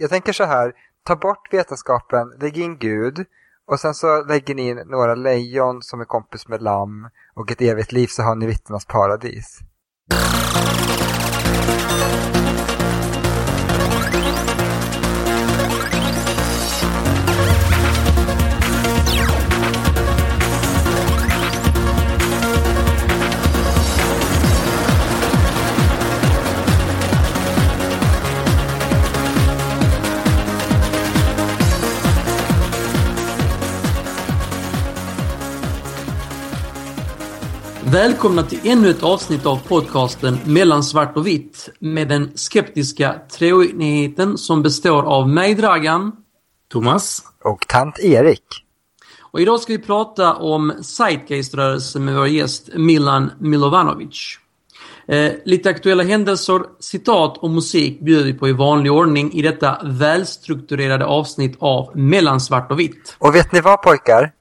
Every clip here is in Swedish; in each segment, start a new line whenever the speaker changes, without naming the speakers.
jag tänker så här, ta bort vetenskapen, lägg in Gud och sen så lägger ni in några lejon som är kompis med lamm och ett evigt liv så har ni vittnenas paradis.
Välkomna till ännu ett avsnitt av podcasten Mellan svart och vitt med den skeptiska treenigheten som består av mig Dragan.
Thomas.
Och tant Erik.
Och idag ska vi prata om Zeitgeist-rörelsen med vår gäst Milan Milovanovic. Eh, lite aktuella händelser, citat och musik bjuder vi på i vanlig ordning i detta välstrukturerade avsnitt av Mellan svart och vitt.
Och vet ni vad pojkar?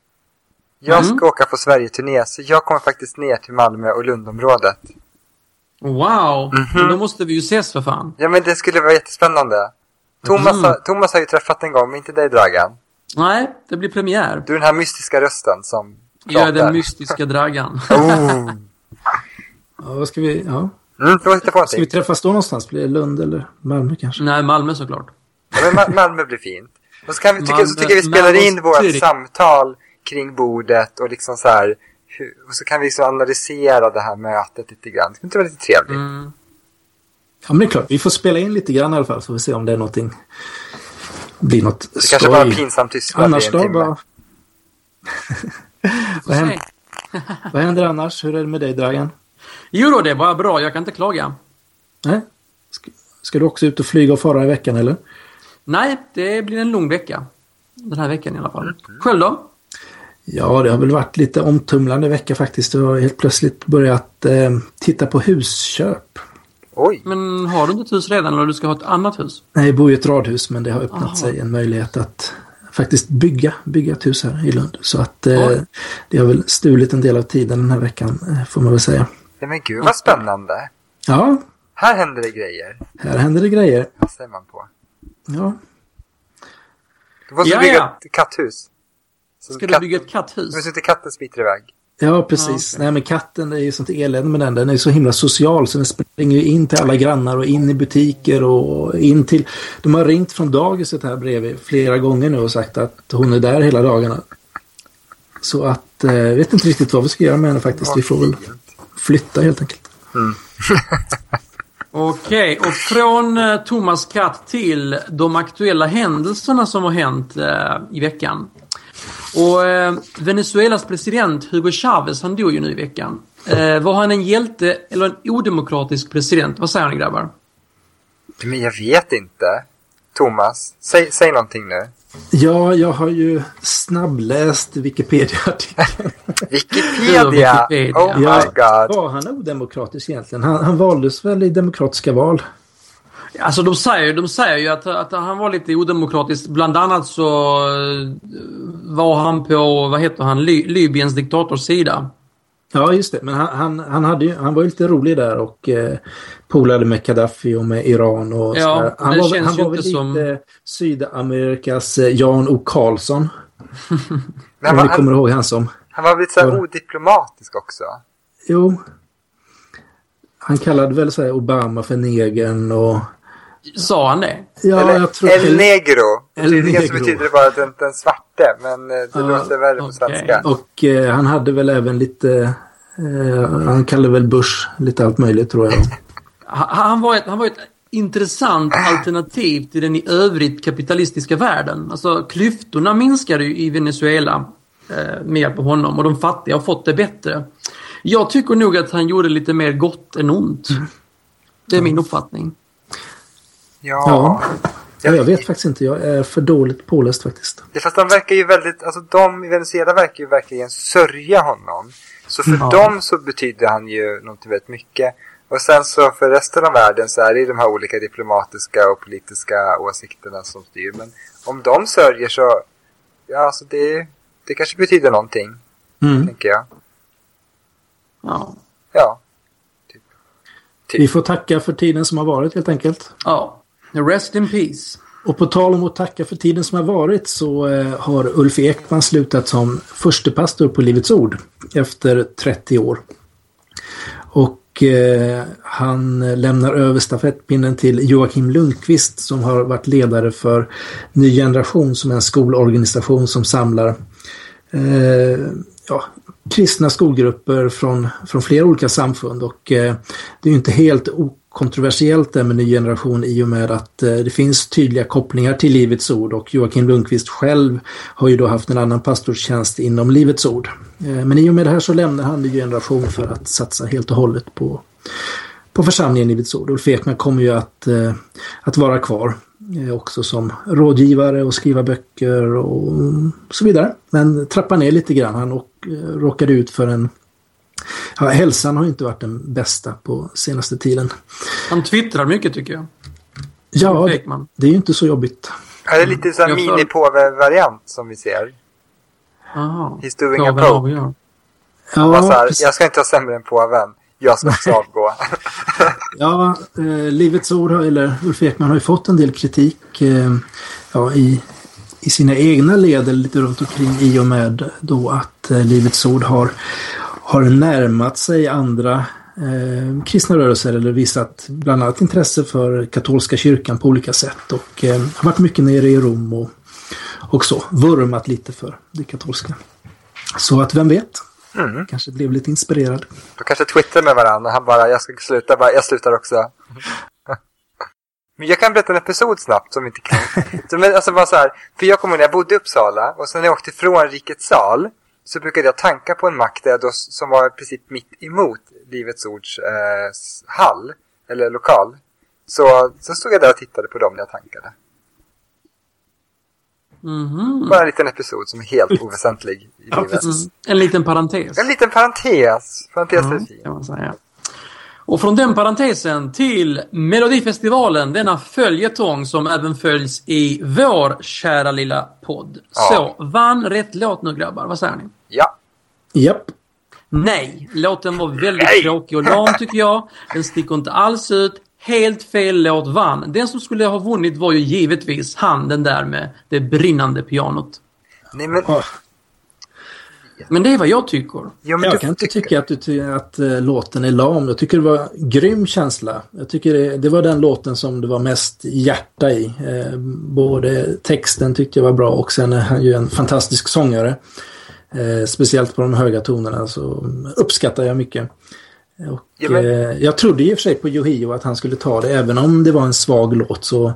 Jag ska
Mm.
åka på Sverige-turné så jag kommer faktiskt ner till Malmö och Lundområdet.
Wow!
Mhm.
Men då måste vi ju ses för fan.
Ja men det skulle vara jättespännande. Thomas,
Mm.
har, Thomas har ju träffat en gång, men inte dig Dragan.
Nej, det blir premiär.
Du är den här mystiska rösten som
Jag är den
pratar.
mystiska dragan.
Oh.
Ja, vad ska vi... Ja.
Mm,
Ska vi träffas då någonstans? Blir det Lund eller Malmö kanske?
Nej, Malmö såklart.
Ja, men Ma- Malmö blir fint. Och så, kan vi, tycker, så
Malmö-
tycker jag vi spelar
Malmö
in vårt samtal kring bordet och liksom så här. Och så kan vi så analysera det här mötet lite grann. Det skulle inte vara lite trevligt?
Mm.
Ja, men det är klart. Vi får spela in lite grann i alla fall så får vi se om det är någonting... blir något
Det kanske bara är pinsam tystnad
Annars då? Vad... vad, händer, vad händer annars? Hur är det med dig Dragan?
Jo då, det är bara bra. Jag kan inte klaga.
Nej? Ska, ska du också ut och flyga och fara i veckan eller?
Nej, det blir en lång vecka. Den här veckan i alla fall. Själv då?
Ja, det har väl varit lite omtumlande vecka faktiskt. Jag har helt plötsligt börjat eh, titta på husköp.
Oj,
Men har du inte ett hus redan eller du ska ha ett annat hus?
Nej, jag bor i ett radhus men det har öppnat
Aha.
sig en möjlighet att faktiskt bygga, bygga ett hus här i Lund. Så att eh, det har väl stulit en del av tiden den här veckan eh, får man väl säga.
men gud vad spännande.
Ja,
Här händer det grejer.
här händer det grejer.
Vad säger man på?
Ja,
Du måste
Ja,
bygga
ja.
ett katthus. Så
Ska du bygga ett katthus?
Men så inte katten smiter iväg.
ja precis.
Ja, okej.
Nej men katten, det är ju sånt elände med den. Den är så himla social så den springer ju in till alla grannar och in i butiker och in till... De har ringt från dagiset här bredvid flera gånger nu och sagt att hon är där hela dagarna. Så att, eh, jag vet inte riktigt vad vi ska göra med henne faktiskt. Vi får väl flytta helt enkelt.
Okej, och från eh, Thomas katt till de aktuella händelserna som har hänt eh, i veckan. Och eh, Venezuelas president Hugo Chavez, han dog ju nu i veckan. Eh, var han en hjälte eller en odemokratisk president? Vad säger ni grabbar?
Men jag vet inte. Thomas, säg, säg någonting nu.
Ja, jag har ju snabbläst Wikipedia-artikeln.
Wikipedia! Oh my
Ja,
god.
var han odemokratisk egentligen? Han, han valdes väl i demokratiska val?
Alltså de säger, ju- de säger ju att, att han var lite odemokratisk. Bland annat så eh, var han på, vad heter han, Ly, Libyens diktators sida.
Ja, just det. Men han, han, han, hade ju, han var ju lite rolig där och eh, polade med Gaddafi och med Iran och
Ja,
sådär. Han
det
var,
känns
han
ju
var väl
inte som-
lite Sydamerikas eh, Jan O. Karlsson.
Men
om ni kommer
han,
ihåg han som...
han var lite så här odiplomatisk också.
Jo. Han kallade väl så här Obama för negern och...
Sa han det?
Ja,
Eller
jag tror...
El Negro.
El
Tydligen så
Negro.
betyder det bara den, den svarte. Men eh, det
Ja,
låter värre på
okej.
svenska.
Och eh, han hade väl även lite... Eh, han kallade väl Bush lite allt möjligt tror jag.
Han han var, ett, han var ett intressant alternativ till den i övrigt kapitalistiska världen. Alltså klyftorna minskade ju i Venezuela eh, med hjälp av honom och de fattiga har fått det bättre. Jag tycker nog att han gjorde lite mer gott än ont. Det är min uppfattning.
Ja.
Ja. Ja, jag vet faktiskt inte. Jag är för dåligt påläst faktiskt.
Det, fast de verkar ju väldigt, alltså de i Venezuela verkar ju verkligen sörja honom. Så för
Ja.
dem så betyder han ju någonting väldigt mycket. Och sen så för resten av världen så är det ju de här olika diplomatiska och politiska åsikterna som styr. Men om de sörjer så, ja alltså det, det kanske betyder någonting,
Mm.
tänker jag.
Ja.
Ja.
Vi får tacka för tiden som har varit helt enkelt.
ja. Rest in peace.
Och på tal om att tacka för tiden som har varit så eh, har Ulf Ekman slutat som förstepastor på Livets Ord efter 30 år. Och eh, han lämnar över stafettpinnen till Joakim Lundqvist som har varit ledare för Ny Generation som är en skolorganisation som samlar eh, ja, kristna skolgrupper från, från flera olika samfund och eh, det är inte helt kontroversiellt det med ny generation i och med att eh, det finns tydliga kopplingar till Livets Ord och Joakim Lundqvist själv har ju då haft en annan pastorstjänst inom Livets Ord. Eh, men i och med det här så lämnar han ny generation för att satsa helt och hållet på, på församlingen Livets Ord. Ulf Ekman kommer ju att, eh, att vara kvar också som rådgivare och skriva böcker och så vidare. Men trappar ner lite grann. Han och, råkade ut för en hälsan har inte varit den bästa på senaste tiden.
Han twittrar mycket tycker jag.
Ja, det, det är ju inte så jobbigt.
Ja, det är lite så mini-påve-variant som vi ser.
Aha.
He's doing a pope. Ja, ja så här, jag ska inte vara sämre än påven. Jag ska också avgå.
ja, eh, Livets Ord, eller Ulf Ekman har ju fått en del kritik eh, ja, i, i sina egna led lite runt omkring i och med då att eh, Livets Ord har har närmat sig andra eh, kristna rörelser eller visat bland annat intresse för katolska kyrkan på olika sätt och eh, har varit mycket nere i Rom och, och så, vurmat lite för det katolska. Så att vem vet? Mm. Kanske blev lite inspirerad.
De kanske twittrar med varandra. Han bara, jag ska sluta, bara, jag slutar också. Men jag kan berätta en episod snabbt som inte kan. men alltså bara så här, för jag kommer när jag bodde i Uppsala och sen när jag åkte från Rikets sal så brukade jag tanka på en mack där då, som var i princip mitt emot Livets Ords eh, hall, eller lokal. Så, så stod jag där och tittade på dem när jag tankade.
Mm -hmm.
Bara en liten episod som är helt oväsentlig i. Mm.
En liten parentes.
En liten parentes. Parentes mm,
kan man säga. Och från den parentesen till Melodifestivalen, denna följetong som även följs i vår kära lilla podd. Ja. Så, vann rätt låt nu grabbar, vad säger ni?
Ja.
Japp.
Nej, låten var väldigt Nej. tråkig och lam tycker jag. Den sticker inte alls ut. Helt fel låt vann. Den som skulle ha vunnit var ju givetvis han, den där med det brinnande pianot.
Nej men...
Men det är vad jag tycker.
Ja, men jag kan inte tycka att, du, att uh, låten är lam. Jag tycker det var grym känsla. Jag tycker det, det var den låten som det var mest hjärta i. Uh, både texten tyckte jag var bra och sen är han ju en fantastisk sångare. Uh, speciellt på de höga tonerna så uppskattar jag mycket. Och, men... jag trodde i och för sig på Yohio att han skulle ta det även om det var en svag låt så...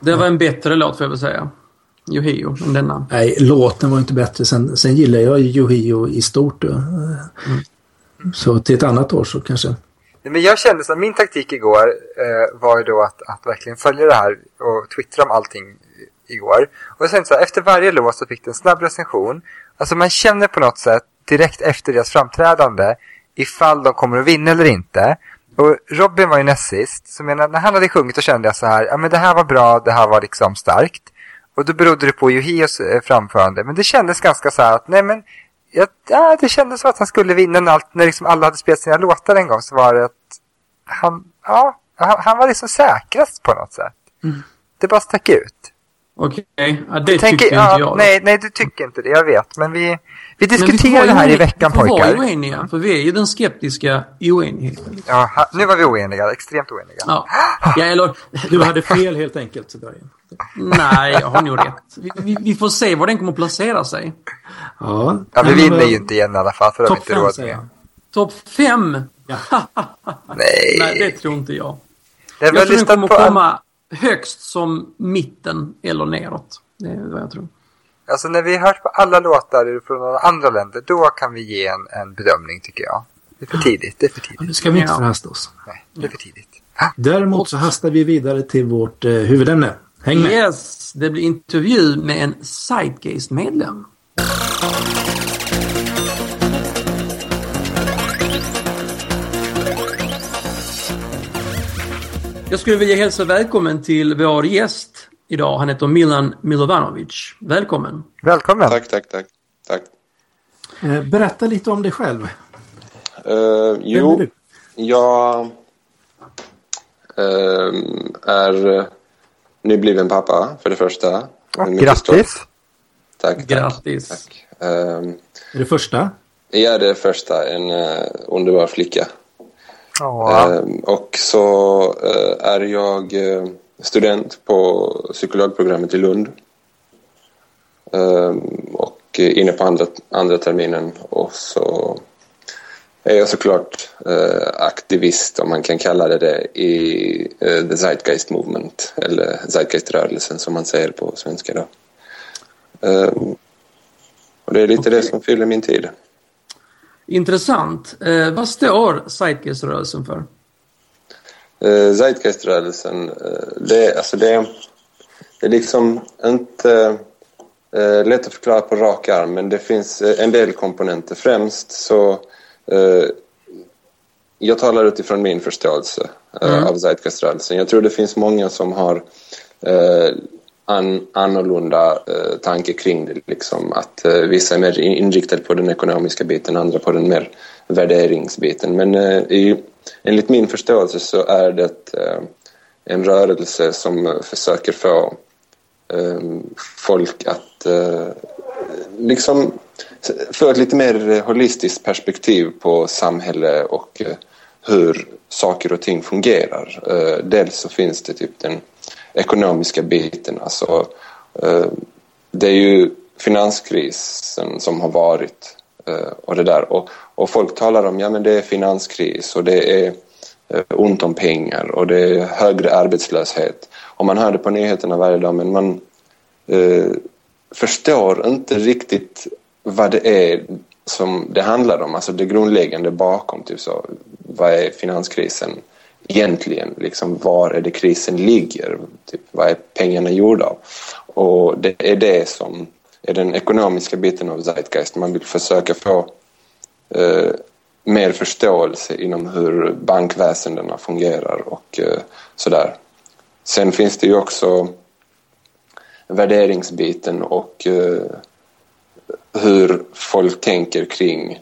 Det var en bättre låt får jag väl säga. Yohio än denna.
Nej, låten var inte bättre. Sen, sen gillar jag Yohio i stort. Mm. Så till ett annat år så kanske.
Men jag kände att min taktik igår eh, var ju då att, att verkligen följa det här och twittra om allting igår. Och sen så här, efter varje låt så fick det en snabb recension. Alltså man känner på något sätt direkt efter deras framträdande ifall de kommer att vinna eller inte. Och Robin var ju näst sist, så menar, när han hade sjungit så kände jag så här, ja men det här var bra, det här var liksom starkt. Och då berodde det på Johios eh, framförande. Men det kändes ganska så här att, nej men, ja, det kändes som att han skulle vinna när, allt, när liksom alla hade spelat sina låtar en gång. Så var det att han, ja, han, han var liksom säkrast på något sätt. Mm. Det bara stack ut.
Okej, okay. ja, det tycker inte ja, jag.
Nej, nej, du tycker inte det, jag vet. Men vi, vi diskuterar det här i veckan pojkar. Vi
vara oeniga, för vi är ju den skeptiska oenigheten.
Ja, nu var vi oeniga, extremt oeniga.
Ja, ja eller...
Du hade fel helt enkelt. Så
Nej, jag har nog rätt. Vi, vi, vi, får se var den kommer att placera sig.
Ja,
ja vi vinner ju inte igen i alla fall, för det har vi inte råd med.
Topp fem?
Ja. Nej.
Nej, det tror inte jag. jag tror den kommer på... komma högst som mitten eller neråt. Det är vad jag tror.
Alltså när vi har hört på alla låtar från andra länder, då kan vi ge en, en bedömning tycker jag. Det är för tidigt. Det är för tidigt.
nu ska vi inte förhasta oss.
Nej, det är för tidigt.
Däremot så hastar vi vidare till vårt eh, huvudämne. Häng med!
Yes, det blir intervju med en Zeitgeist-medlem. Jag skulle vilja hälsa välkommen till vår gäst idag. Han heter Milan Milovanovic. Välkommen!
Välkommen!
Tack, tack, tack. tack.
Eh, berätta lite om dig själv.
Uh, jo, jag uh, är nybliven pappa för det första.
Och
Mycket
grattis!
Tack, tack.
Grattis.
tack. Ehm,
Är det första?
ja, det är första. En uh, underbar flicka.
Ja.
Ehm, och så eh, är jag eh, student på psykologprogrammet i Lund. Ehm, och inne på andra, andra terminen. Och så är jag såklart eh, aktivist, om man kan kalla det det, i The Zeitgeist Movement, eller Zeitgeist-rörelsen som man säger på svenska. Då. Ehm, och det är lite det som fyller min tid.
Intressant. Eh, vad står Zeitgeist-rörelsen för?
Uh, Zeitgeist-rörelsen, eh, det, alltså det, det är liksom inte eh, lätt att förklara på rak arm men det finns eh, en del komponenter. Främst så eh, jag talar utifrån min förståelse eh,
Mm.
av Zeitgeist-rörelsen. Jag tror det finns många som har eh, an, annorlunda eh, tanke kring det. Liksom, att eh, vissa är mer inriktade på den ekonomiska biten, andra på den mer värderingsbiten. Men eh, i, enligt min förståelse så är det eh, en rörelse som försöker få eh, folk att eh, liksom få ett lite mer holistiskt perspektiv på samhälle och eh, hur saker och ting fungerar. Eh, dels så finns det typ den ekonomiska biten. Alltså, eh, det är ju finanskrisen som har varit eh, och det där. Och, och folk talar om ja men det är finanskris och det är eh, ont om pengar och det är högre arbetslöshet. Och man hör det på nyheterna varje dag men man eh, förstår inte riktigt vad det är som det handlar om, alltså det grundläggande bakom. Typ så, vad är finanskrisen egentligen? Liksom, var är det krisen ligger? Typ, vad är pengarna gjorda av? Och det är det som är den ekonomiska biten av Zeitgeist. Man vill försöka få eh, mer förståelse inom hur bankväsendena fungerar och eh, sådär. Sen finns det ju också värderingsbiten och eh, hur folk tänker kring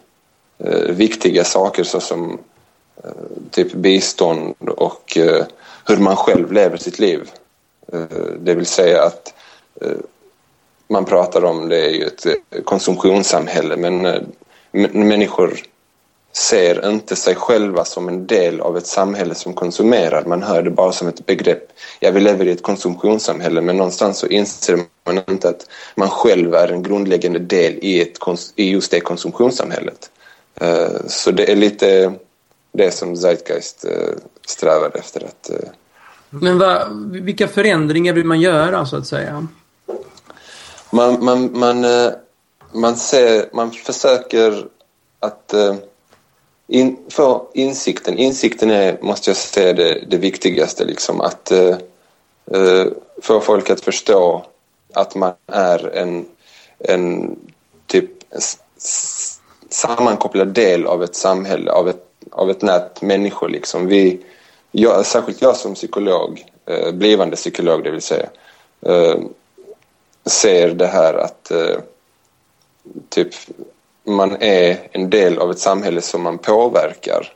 eh, viktiga saker såsom Eh, typ bistånd och eh, hur man själv lever sitt liv. Eh, det vill säga att man pratar om det är ju ett konsumtionssamhälle men människor ser inte sig själva som en del av ett samhälle som konsumerar. Man hör det bara som ett begrepp. Ja, vi lever i ett konsumtionssamhälle men någonstans så inser man inte att man själv är en grundläggande del i, ett, i just det konsumtionssamhället. Så det är lite det som Zeitgeist eh, strävar efter att eh,
Men vad, vilka förändringar vill man göra, så att säga?
Man, man, man, eh, man, ser, man försöker att in, få insikten. Insikten är, måste jag säga, det, det viktigaste. Liksom, att eh, få folk att förstå att man är en, en typ sammankopplad del av ett samhälle, av ett, av ett nät människor. Liksom. Vi, jag, särskilt jag som psykolog, eh, blivande psykolog det vill säga, eh, ser det här att eh, typ man är en del av ett samhälle som man påverkar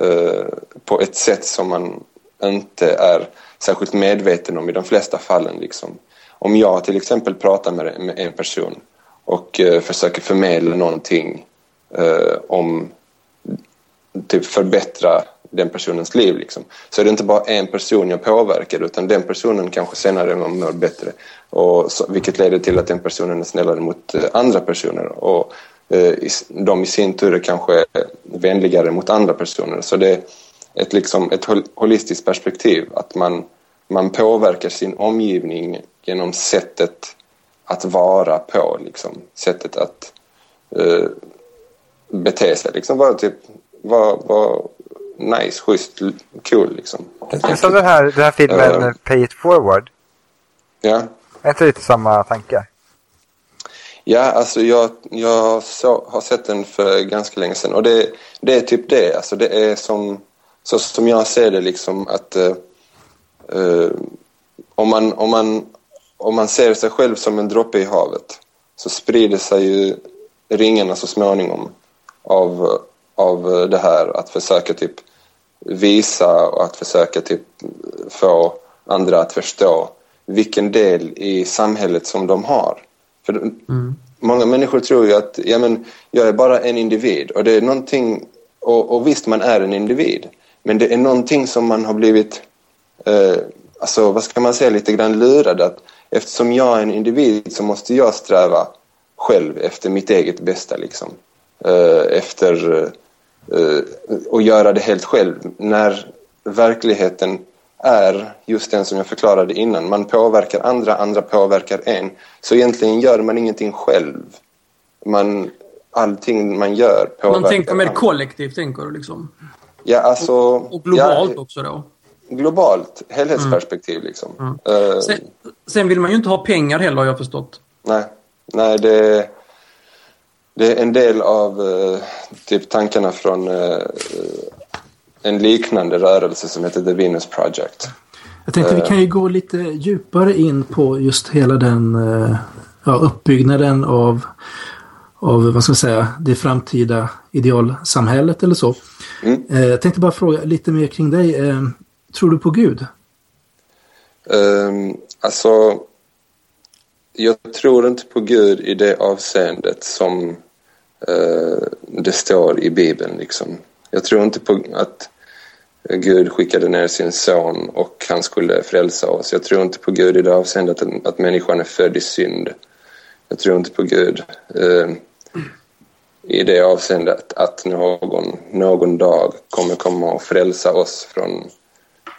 eh, på ett sätt som man inte är särskilt medveten om i de flesta fallen. Liksom. Om jag till exempel pratar med, med en person och eh, försöker förmedla någonting eh, om typ förbättra den personens liv. Liksom. Så är det inte bara en person jag påverkar utan den personen kanske senare mår bättre. Och så, vilket leder till att den personen är snällare mot eh, andra personer. Och eh, de i sin tur är kanske vänligare mot andra personer. Så det är ett, liksom, ett hol holistiskt perspektiv. Att man, man påverkar sin omgivning genom sättet att vara på. Liksom. Sättet att eh, bete sig. Liksom vara typ var, var nice, schysst, cool liksom.
Men som den här, den här filmen
Eh.
Pay It Forward.
Ja,
Är inte lite samma tanke?
ja alltså jag, jag så, har sett den för ganska länge sedan och det, det är typ det. Alltså det är som, så som jag ser det liksom att eh, om, man, om, man, om man ser sig själv som en droppe i havet så sprider sig ju ringarna så småningom av, av det här att försöka typ visa och att försöka typ få andra att förstå vilken del i samhället som de har. För mm. Många människor tror ju att ja, men, jag är bara en individ och det är någonting, och, och visst man är en individ, men det är någonting som man har blivit, eh, alltså vad ska man säga, lite grann lurad att eftersom jag är en individ så måste jag sträva själv efter mitt eget bästa liksom. Eh, efter eh, och göra det helt själv när verkligheten är just den som jag förklarade innan. Man påverkar andra, andra påverkar en. Så egentligen gör man ingenting själv. Man, allting man gör påverkar
Man tänker mer kollektivt, tänker du liksom?
Ja, alltså...
Och, och globalt ja, också då?
Globalt, helhetsperspektiv mm. liksom.
Mm. Uh, sen, sen, vill man ju inte ha pengar heller har jag förstått.
Nej, nej det, det är en del av uh, typ tankarna från uh, en liknande rörelse som heter The Venus Project.
Jag tänkte vi kan ju gå lite djupare in på just hela den ja, uppbyggnaden av, av vad ska jag säga, det framtida idealsamhället eller så. Mm. Jag tänkte bara fråga lite mer kring dig. Tror du på Gud?
Um, alltså, jag tror inte på Gud i det avseendet som eh, det står i Bibeln. Liksom. Jag tror inte på att Gud skickade ner sin son och han skulle frälsa oss. Jag tror inte på Gud i det avseendet att, att människan är född i synd. Jag tror inte på Gud eh, i det avseendet att någon, någon dag kommer komma och frälsa oss från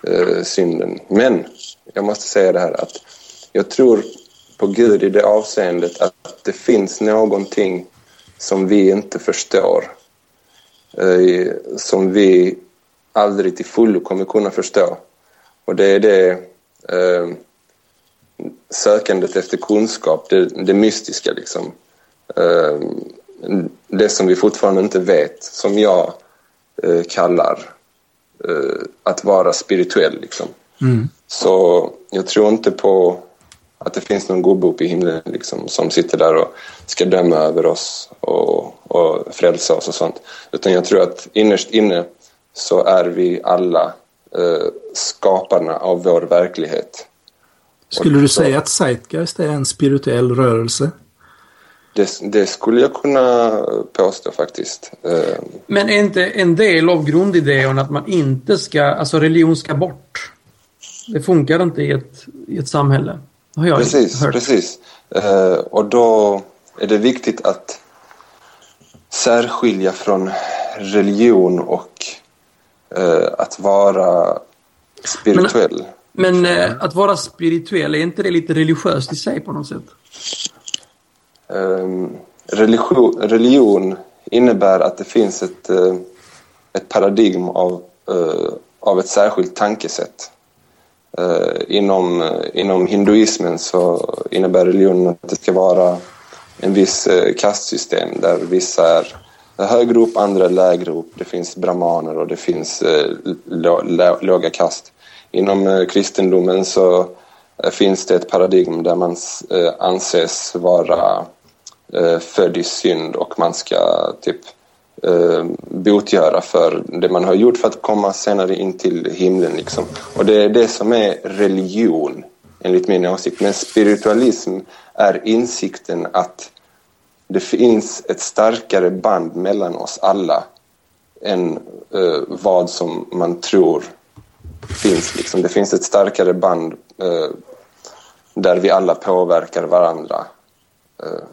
eh, synden. Men jag måste säga det här att jag tror på Gud i det avseendet att det finns någonting som vi inte förstår. Eh, som vi aldrig till fullo kommer kunna förstå. Och det är det eh, sökandet efter kunskap, det, det mystiska liksom. Eh, det som vi fortfarande inte vet, som jag kallar att vara spirituell. Liksom. Mm. Så jag tror inte på att det finns någon gubbe uppe i himlen liksom, som sitter där och ska döma över oss och, och frälsa oss och sånt. Utan jag tror att innerst inne så är vi alla uh, skaparna av vår verklighet.
Skulle du säga att Zeitgeist är en spirituell rörelse?
Det, det, skulle jag kunna påstå faktiskt. Eh,
Men är inte en del av grundidén att man inte ska, alltså religion ska bort? Det funkar inte i ett, i ett samhälle. Har jag
precis, hört. precis. Eh, och då är det viktigt att särskilja från religion och eh, att vara spirituell.
Men, men att vara spirituell, är inte det lite religiöst i sig på något sätt?
Ehm, religion, religion innebär att det finns ett, eh, ett paradigm av, eh, av ett särskilt tankesätt. Eh, inom, eh, inom hinduismen så innebär religionen att det ska vara en viss eh, kastsystem där vissa är högre upp, andra är lägre upp. Det finns brahmaner och det finns eh, låga kast. Inom kristendomen så finns det ett paradigm där man anses vara född i synd och man ska typ eh, botgöra för det man har gjort för att komma senare in till himlen. Liksom. Och det är det som är religion, enligt min åsikt. Men spiritualism är insikten att det finns ett starkare band mellan oss alla än eh, vad som man tror finns. Liksom. Det finns ett starkare band eh, där vi alla påverkar varandra. Eh,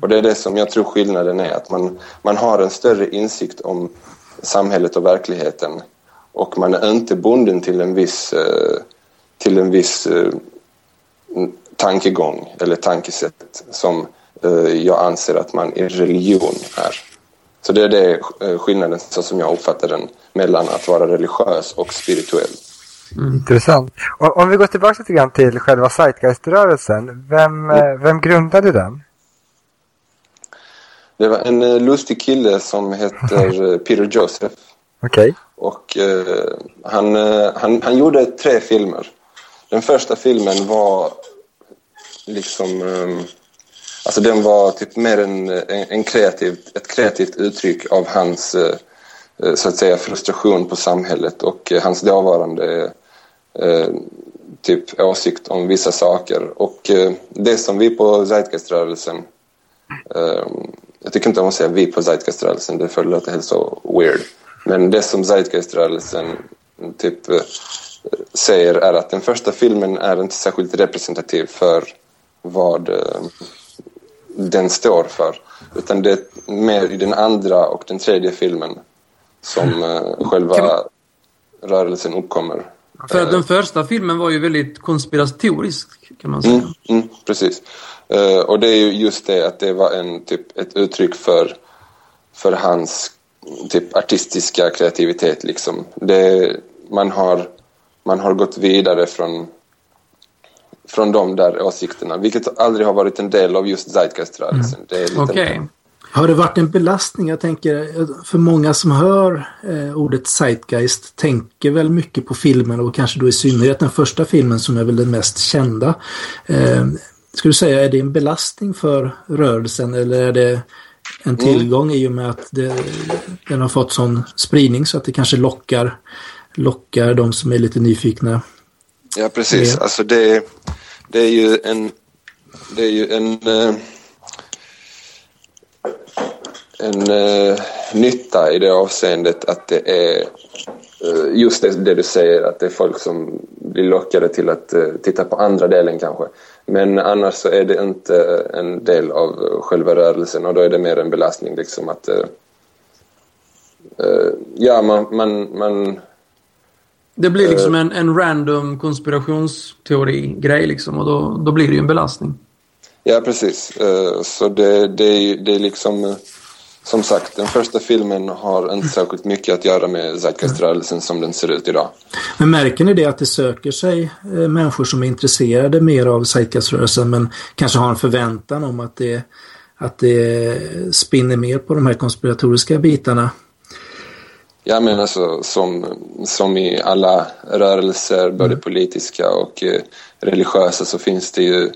och det är det som jag tror skillnaden är, att man, man har en större insikt om samhället och verkligheten och man är inte bunden till en viss, eh, till en viss eh, tankegång eller tankesätt som eh, jag anser att man i religion är. Så det är det skillnaden så som jag uppfattar den mellan att vara religiös och spirituell.
Mm. Intressant. Och om vi går tillbaka lite grann till själva Zeitgeist-rörelsen. Vem, vem grundade den?
Det var en eh, lustig kille som heter eh, Peter Joseph.
Okej. Okay.
Och eh, han, eh, han, han gjorde tre filmer. Den första filmen var liksom... Eh, alltså den var typ mer en, en, en kreativ, ett kreativt uttryck av hans eh, så att säga frustration på samhället och hans dåvarande typ åsikt om vissa saker. Och det som vi på Zeitgeist-rörelsen eh, jag tycker inte om att säga vi på Zeitgeist-rörelsen, det för låter helt så weird. Men det som Zeitgeist-rörelsen typ eh, säger är att den första filmen är inte särskilt representativ för vad eh, den står för. Utan det är mer i den andra och den tredje filmen som eh, själva
Kan
rörelsen uppkommer.
För den första filmen var ju väldigt konspiratorisk, kan man säga.
Mm, mm, precis. Eh, och det är ju just det att det var en, typ, ett uttryck för, för hans typ, artistiska kreativitet. Liksom. Det, man, har, man har gått vidare från, från de där åsikterna, vilket aldrig har varit en del av just Zeitgeist-rörelsen. Lite-
Okej.
Har det varit en belastning? Jag tänker, för många som hör eh, ordet Zeitgeist tänker väl mycket på filmen och kanske då i synnerhet den första filmen som är väl den mest kända. Eh, skulle du säga, är det en belastning för rörelsen eller är det en tillgång i och med att det, den har fått sån spridning så att det kanske lockar, lockar de som är lite nyfikna?
Ja, precis.
Ja.
Alltså det, det är ju en... Det är ju en... eh, en eh, nytta i det avseendet att det är eh, just det, det du säger att det är folk som blir lockade till att eh, titta på andra delen kanske. Men annars så är det inte en del av själva rörelsen och då är det mer en belastning liksom att ja man, man, man
Det blir liksom en, en random konspirationsteori-grej liksom och då, då blir det ju en belastning.
Ja, precis. Så det, det, är, det är liksom... Som sagt, den första filmen har inte särskilt mycket att göra med Zeitgeist-rörelsen som den ser ut idag.
Men märker ni det att det söker sig eh, människor som är intresserade mer av Zeitgeist-rörelsen men kanske har en förväntan om att det, att det spinner mer på de här konspiratoriska bitarna?
Ja, men alltså som, som i alla rörelser, både politiska och eh, religiösa, så finns det ju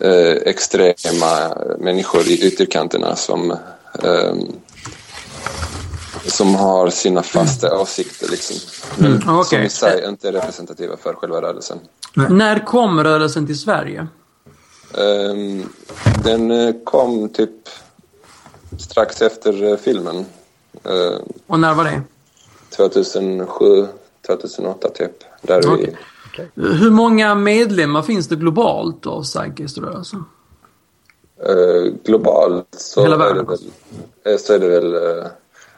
eh, extrema människor i ytterkanterna som, som har sina fasta åsikter, liksom. Men som
okej.
i sig inte är representativa för själva rörelsen.
När kom rörelsen till Sverige?
Ehm, den eh, kom typ strax efter eh, filmen. Ehm,
Och när var det?
2007, 2008 typ. Där vi,
Okej. Hur många medlemmar finns det globalt av Zeitgeist-rörelsen?
Eh, globalt så
Hela
är, det väl, eh, så är det väl... eh,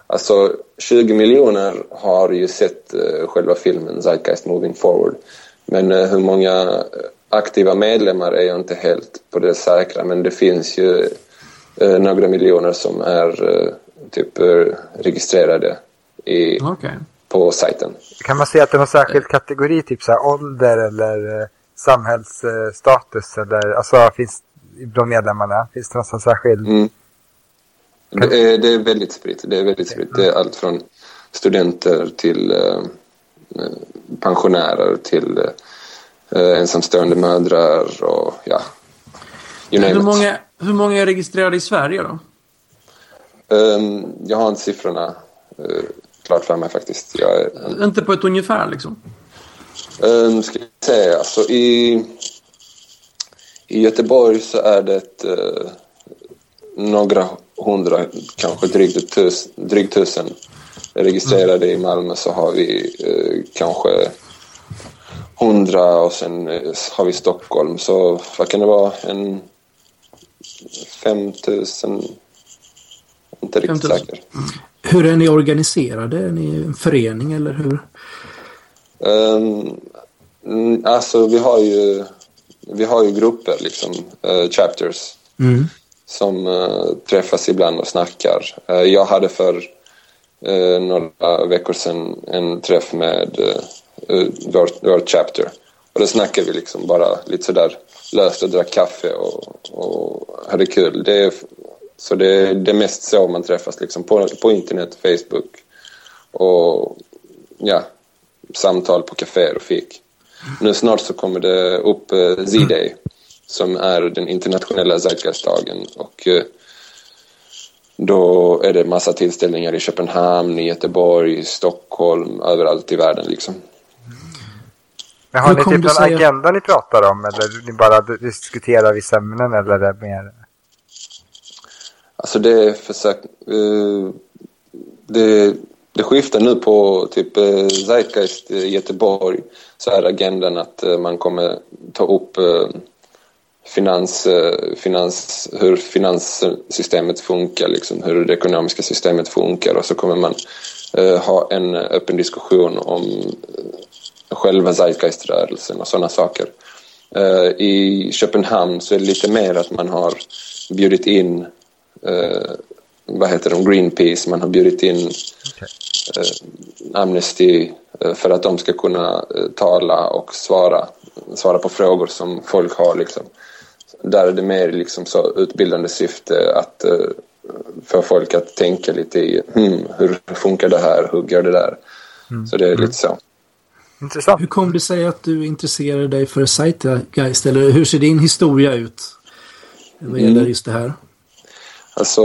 alltså 20 miljoner har ju sett eh, själva filmen Zeitgeist Moving Forward. Men eh, hur många aktiva medlemmar är jag inte helt på det säkra. Men det finns ju några miljoner som är typ registrerade i,
Okej.
på sajten.
Kan man säga att det är någon särskild kategori, typ så här ålder eller samhällsstatus? Eller, alltså, finns de medlemmarna? Finns det någon sån särskild?
Mm. Det, är, det är väldigt spritt. Det är väldigt spritt. Det är allt från studenter till eh, eh, pensionärer till eh, ensamstående mödrar och ja,
Hur många, hur många är registrerade i Sverige då?
Ehm, jag har inte siffrorna klart för mig faktiskt. Jag är,
Inte på ett ungefär liksom?
um, ska vi se, alltså i, i Göteborg så är det eh, några hundra, kanske drygt, tus, drygt tusen registrerade. I Malmö så har vi eh, kanske hundra och sen eh, har vi Stockholm. Så vad kan det vara? En 5000? Inte riktigt
5 000.
säker.
Hur är ni organiserade? Är ni en förening eller hur?
Um, mm, alltså vi har ju vi har ju grupper liksom, eh, chapters
Mm.
som eh, träffas ibland och snackar. Eh, jag hade för eh, några veckor sedan en träff med uh, vårt, vårt chapter och då snackade vi liksom bara lite sådär löst och drack kaffe och, och hade kul. Det är, så det, det är mest så man träffas liksom på, på internet, Facebook och ja, samtal på kaféer och fik. Nu snart så kommer det upp eh, Z-Day som är den internationella Zeitgeist-dagen och eh, då är det massa tillställningar i Köpenhamn, i Göteborg, i Stockholm, överallt i världen liksom.
Men har
Hur
ni typ
du
någon
säga-
agenda ni pratar om eller ni bara diskuterar vissa ämnen eller är det mer?
Alltså det är försök... eh, det, det skiftar nu på typ uh, Zeitgeist i Göteborg så är agendan att eh, man kommer ta upp eh, finans, eh, finans, hur finanssystemet funkar, liksom, hur det ekonomiska systemet funkar och så kommer man eh, ha en öppen diskussion om själva Zeitgeist-rörelsen och sådana saker. Eh, I Köpenhamn så är det lite mer att man har bjudit in eh, vad heter de, Greenpeace, man har bjudit in Amnesty eh, för att de ska kunna eh, tala och svara, svara på frågor som folk har. Liksom. Där är det mer liksom så utbildande syfte att eh, få folk att tänka lite i hmm, hur funkar det här, hur går det där? Så det är lite så.
Intressant.
Hur kom det sig att du intresserade dig för Zeitgeist? Eller hur ser din historia ut? Vad gäller
Mm.
just det här?
Alltså,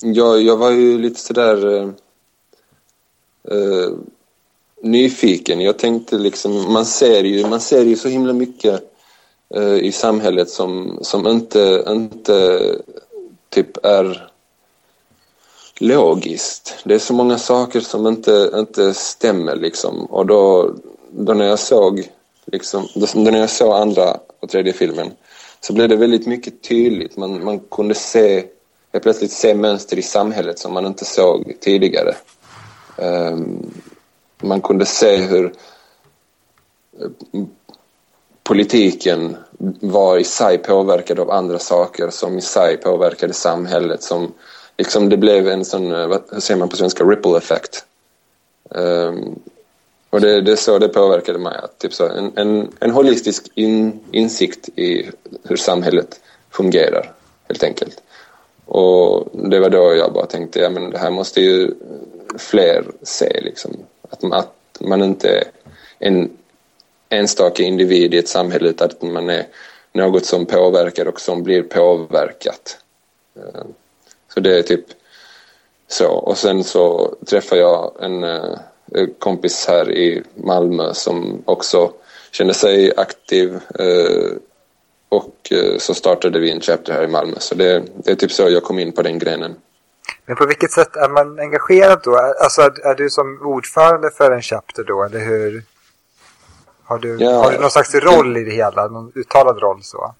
jag, jag var ju lite sådär eh, nyfiken. Jag tänkte liksom, man ser ju, man ser ju så himla mycket eh, i samhället som, som inte, inte typ är logiskt. Det är så många saker som inte, inte stämmer liksom. Och då, då när jag såg liksom, då när jag såg andra och tredje filmen så blev det väldigt mycket tydligt. Man, man kunde se, helt plötsligt se mönster i samhället som man inte såg tidigare. Ehm, man kunde se hur eh, politiken var i sig påverkad av andra saker som i sig påverkade samhället. Som, liksom det blev en sån, eh, vad hur säger man på svenska, ripple effect. Um, och det, det är så det påverkade mig. Att typ så, en, en, en holistisk in, insikt i hur samhället fungerar, helt enkelt. Och det var då jag bara tänkte, ja men det här måste ju fler se liksom. Att, man- att man inte är en enstaka individ i ett samhälle utan att man är något som påverkar och som blir påverkat. Eh, så det är typ så. Och sen så träffade jag eh, en kompis här i Malmö som också kände sig aktiv eh, och så startade vi en chapter här i Malmö. Så det, det är typ så jag kom in på den grenen.
Men på vilket sätt är man engagerad då? Alltså är, är du som ordförande för en chapter då eller hur? Har du,
Ja.
har du någon slags roll i det hela? Någon uttalad roll så?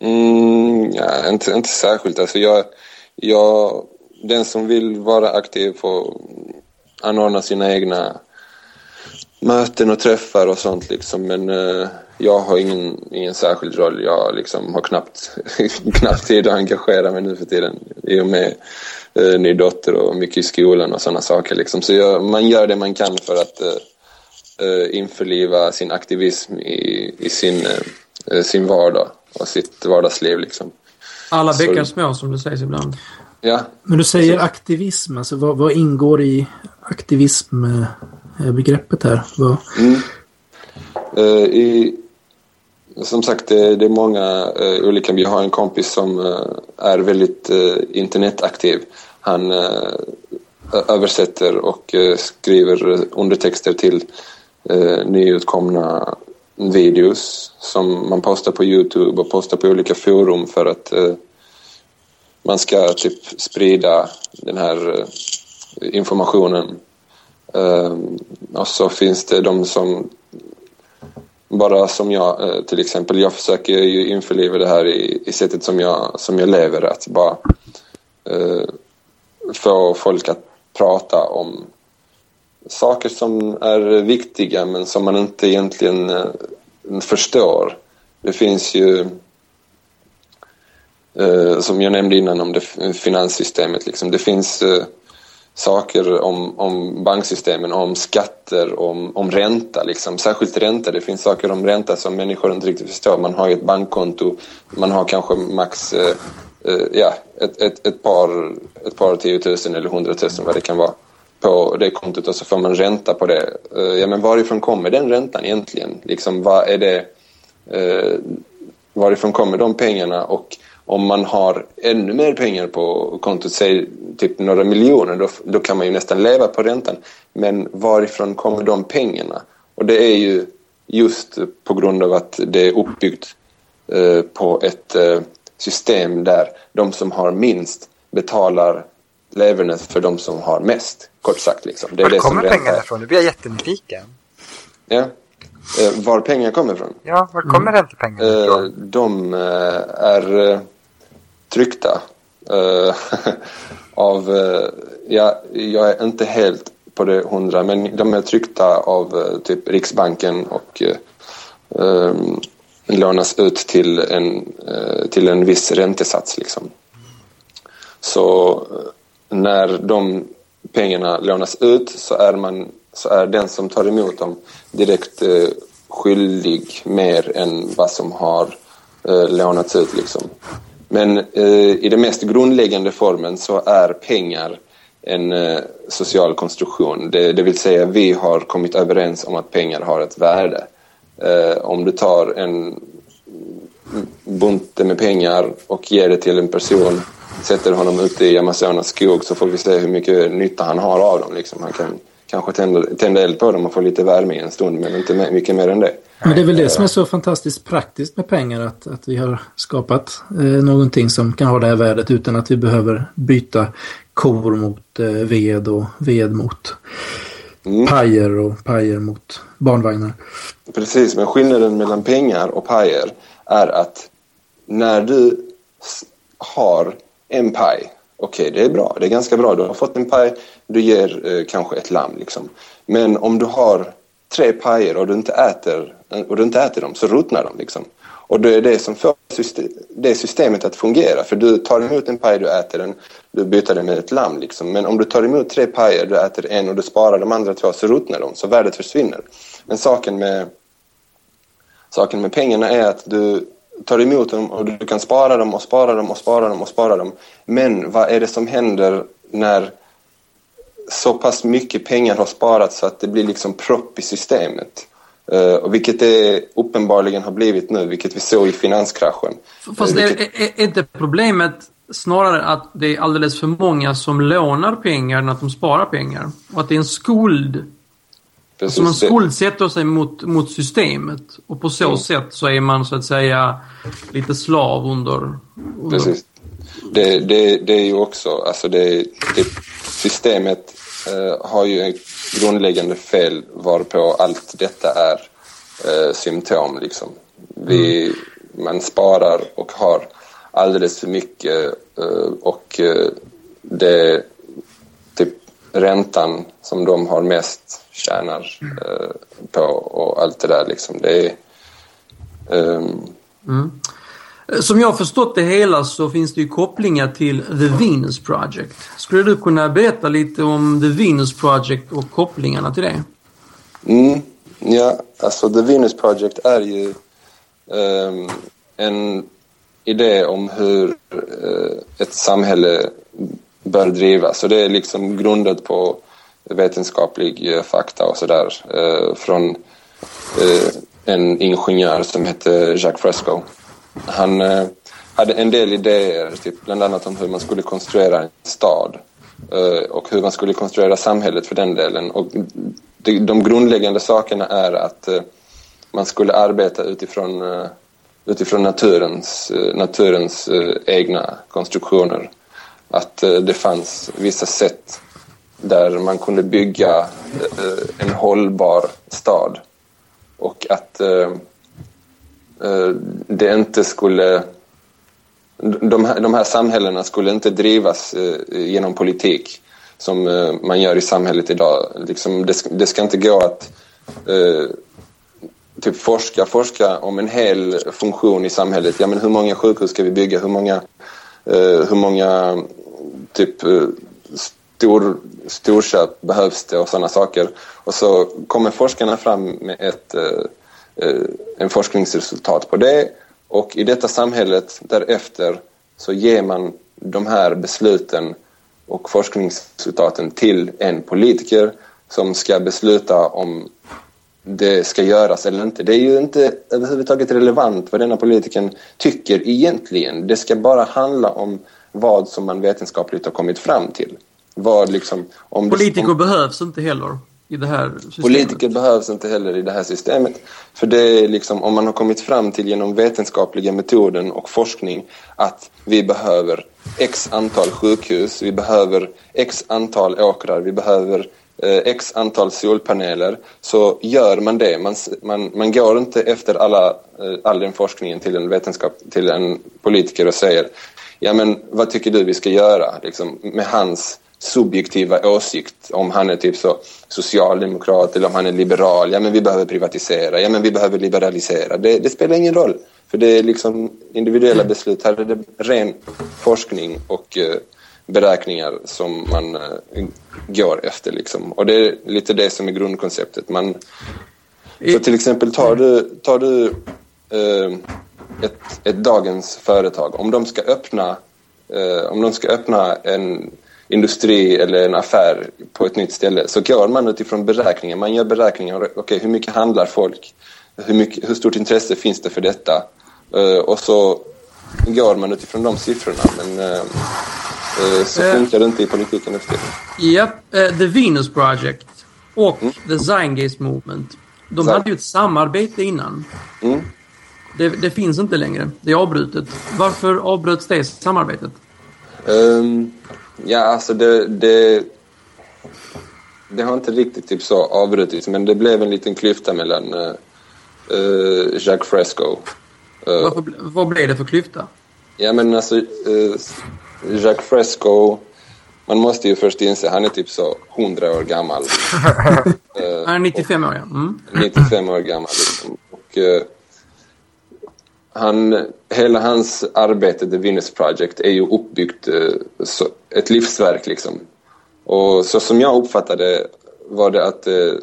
Mm, ja, inte, inte särskilt. Alltså jag, jag, den som vill vara aktiv får anordna sina egna möten och träffar och sånt liksom. Men eh, jag har ingen, ingen särskild roll. Jag liksom har knappt, knappt tid att engagera mig nu för tiden i och med eh, ny dotter och mycket i skolan och sådana saker liksom. Så jag, man gör det man kan för att eh, eh, införliva sin aktivism i, i sin, eh, sin vardag och sitt vardagsliv liksom.
Alla bäckar små som det sägs ibland.
Ja,
Men du säger aktivism, alltså vad, vad ingår i aktivismbegreppet här? Vad,
Mm. Eh, i, som sagt, det, det är många uh, olika. Vi har en kompis som uh, är väldigt uh, internetaktiv. Han översätter och skriver undertexter till nyutkomna videos som man postar på Youtube och postar på olika forum för att man ska typ sprida den här informationen. Ehm, och så finns det de som bara som jag eh, till exempel, jag försöker ju införliva det här i, i sättet som jag, som jag lever, att bara eh, få folk att prata om saker som är viktiga men som man inte egentligen eh, förstår. Det finns ju eh, som jag nämnde innan om det finanssystemet. Liksom. Det finns eh, saker om, om banksystemen, om skatter, om, om ränta. Liksom. Särskilt ränta. Det finns saker om ränta som människor inte riktigt förstår. Man har ju ett bankkonto, man har kanske max eh, eh, ja, ett, ett, ett, par, ett par tiotusen eller hundratusen vad det kan vara på det kontot och så får man ränta på det. Eh, ja, men varifrån kommer den räntan egentligen? Liksom, vad är det, eh, varifrån kommer de pengarna? Och om man har ännu mer pengar på kontot, säg typ några miljoner, då, då kan man ju nästan leva på räntan. Men varifrån kommer de pengarna? Och det är ju just på grund av att det är uppbyggt eh, på ett eh, system där de som har minst betalar levernet för de som har mest. Kort sagt. Liksom.
Det är Var det kommer pengarna ifrån? Nu blir jag jättenyfiken.
Ja. Eh, var pengar kommer ifrån?
Ja, var kommer mm. räntepengarna ifrån?
Eh, de eh, är eh, tryckta Uh, eh, av... uh, ja, jag är inte helt på det hundra, men de är tryckta av eh, typ Riksbanken och lånas ut till en, till en viss räntesats. Liksom. Så när de pengarna lånas ut så är, man, så är den som tar emot dem direkt skyldig mer än vad som har eh, lånats ut. Liksom. Men eh, i den mest grundläggande formen så är pengar en eh, social konstruktion. Det, det, vill säga vi har kommit överens om att pengar har ett värde. Eh, om du tar en bunte med pengar och ger det till en person sätter honom ute i Amazonas skog så får vi se hur mycket nytta han har av dem. Liksom. Han kan kanske tända, tända eld på dem och få lite värme i en stund men inte mycket mer än det.
Men det är väl det som är så fantastiskt praktiskt med pengar att, att vi har skapat eh, någonting som kan ha det här värdet utan att vi behöver byta kor mot eh, ved och ved mot mm. pajer och pajer mot barnvagnar.
Precis, men skillnaden mellan pengar och pajer är att när du har en paj. Okej, okay, det är bra. Det är ganska bra. Du har fått en paj, du ger eh, kanske ett lamm. Liksom. Men om du har tre pajer och du inte äter, och du inte äter dem så ruttnar de. Liksom. Och det är det som får det systemet att fungera. För du tar emot en paj, du äter den, du byter den med ett lamm. Liksom. Men om du tar emot tre pajer, du äter en och du sparar de andra två så ruttnar de. Så värdet försvinner. Men saken med, saken med pengarna är att du tar emot dem och du kan spara dem och spara dem och spara dem och spara dem. Men vad är det som händer när så pass mycket pengar har sparats så att det blir liksom propp i systemet? Uh, och vilket det uppenbarligen har blivit nu, vilket vi såg i finanskraschen.
Fast uh, vilket... är, är, inte problemet snarare att det är alldeles för många som lånar pengar än att de sparar pengar? Och att det är en skuld Precis, alltså man skuldsätter sig mot, mot systemet och på så mm. sätt så är man så att säga lite slav under... under...
Precis. Det, det, det är ju också, alltså det, det systemet har ju ett grundläggande fel varpå allt detta är eh, symptom liksom. Vi, mm. Man sparar och har alldeles för mycket eh, och eh, det typ räntan som de har mest tjänar eh, på och allt det där liksom. Det är... Um...
Mm. Som jag har förstått det hela så finns det ju kopplingar till The Venus Project. Skulle du kunna berätta lite om The Venus Project och kopplingarna till det?
Mm, ja, alltså The Venus Project är ju um, en idé om hur uh, ett samhälle bör drivas. Och det är liksom grundat på vetenskaplig uh, fakta och sådär uh, från en ingenjör som hette Jacques Fresco. Han eh, hade en del idéer, typ, bland annat om hur man skulle konstruera en stad eh, och hur man skulle konstruera samhället för den delen. Och de grundläggande sakerna är att eh, man skulle arbeta utifrån, utifrån naturens, naturens egna konstruktioner. Att det fanns vissa sätt där man kunde bygga en hållbar stad. Och att eh, Eh, det inte skulle... De här, de här samhällena skulle inte drivas eh, genom politik som eh, man gör i samhället idag. Liksom det, det ska inte gå att typ forska, forska om en hel funktion i samhället. Ja, men hur många sjukhus ska vi bygga? Hur många, hur många typ stor, storköp behövs det och sådana saker. Och så kommer forskarna fram med ett, eh, Eh, en forskningsresultat på det och i detta samhället därefter så ger man de här besluten och forskningsresultaten till en politiker som ska besluta om det ska göras eller inte. Det är ju inte överhuvudtaget relevant vad denna politikern tycker egentligen. Det ska bara handla om vad som man vetenskapligt har kommit fram till. Vad liksom,
om Politiker det, om... behövs inte heller i det här systemet.
Politiker behövs inte heller i det här systemet. För det är liksom, om man har kommit fram till genom vetenskapliga metoden och forskning att vi behöver x antal sjukhus, vi behöver x antal åkrar, vi behöver eh, x antal solpaneler så gör man det. Man, man, man går inte efter alla, eh, all den forskningen till en vetenskap, till en politiker och säger ja men vad tycker du vi ska göra liksom, med hans subjektiva åsikt om han är typ så socialdemokrat eller om han är liberal. Ja men vi behöver privatisera, ja men vi behöver liberalisera. Det, det spelar ingen roll. För det är liksom individuella beslut. Här är det ren forskning och eh, beräkningar som man eh, går efter. Liksom. Och det är lite det som är grundkonceptet. Man, så till exempel tar du, tar du eh, ett, ett dagens företag. Om de ska öppna, eh, om de ska öppna en industri eller en affär på ett nytt ställe så går man utifrån beräkningar. Man gör beräkningar. Okay, hur mycket handlar folk? Hur, mycket, hur stort intresse finns det för detta? Uh, och så går man utifrån de siffrorna. Men uh, uh, så funkar det inte i politiken efter
Japp, yep, The Venus Project och mm. The Zeitgeist Movement. De så. hade ju ett samarbete innan. Mm. Det, det, finns inte längre. Det är avbrutet. Varför avbröts det samarbetet?
Um, Ja, alltså det, det, det har inte riktigt typ så avbrutits men det blev en liten klyfta mellan uh, Jacques Fresco.
Uh, Varför, vad blev det för klyfta?
Ja men alltså uh, Jacques Fresco man måste ju först inse han är typ så 100 år gammal.
han är 95 år ja. Mm.
95 år gammal liksom. Och, han, hela hans arbete, The Venus Project, är ju uppbyggt eh, så, ett livsverk liksom. Och så som jag uppfattade var det att eh,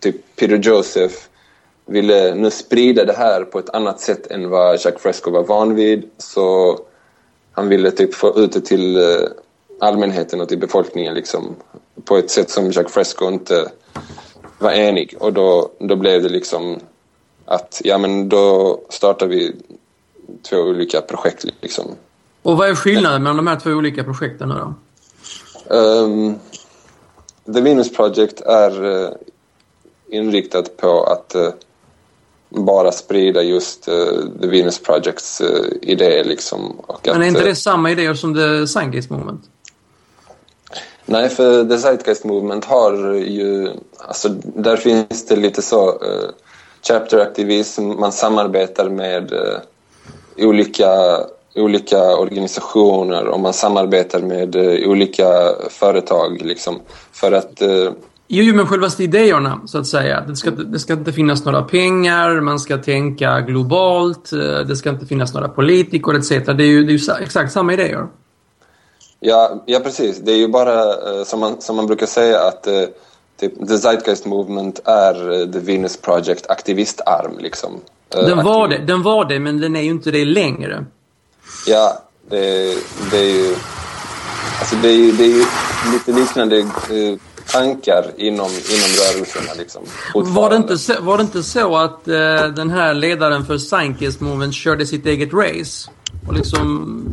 typ Peter Joseph ville nu sprida det här på ett annat sätt än vad Jacques Fresco var van vid. Så han ville typ få ut det till eh, allmänheten och till befolkningen liksom på ett sätt som Jacques Fresco inte var enig. Och då, då blev det liksom att ja men då startar vi två olika projekt liksom.
Och vad är skillnaden mellan de här två olika projekten då?
Um, The Venus Project är uh, inriktat på att uh, bara sprida just uh, The Venus Projects idéer liksom.
Och Men är inte det samma idéer som The Zeitgeist Movement?
Nej, för The Zeitgeist Movement har ju, alltså där finns det lite så chapteraktivism, man samarbetar med eh, olika, olika organisationer och man samarbetar med eh, olika företag liksom, för att eh,
Jo, men själva idéerna, så att säga. Det ska, det ska inte finnas några pengar, man ska tänka globalt, det ska inte finnas några politiker etc. Det är ju, det är ju exakt samma idéer.
Ja, ja, precis. Det är ju bara som man, som man brukar säga att The Zeitgeist Movement är uh, The Venus Project aktivistarm liksom.
Uh, den, var det, den var det, men den är ju inte det längre.
Ja, det, det är ju... Alltså det är ju, det är ju lite liknande uh, tankar inom, inom rörelserna liksom.
Var det, inte så, var det inte så att uh, den här ledaren för Zeitgeist Movement körde sitt eget race? Och liksom...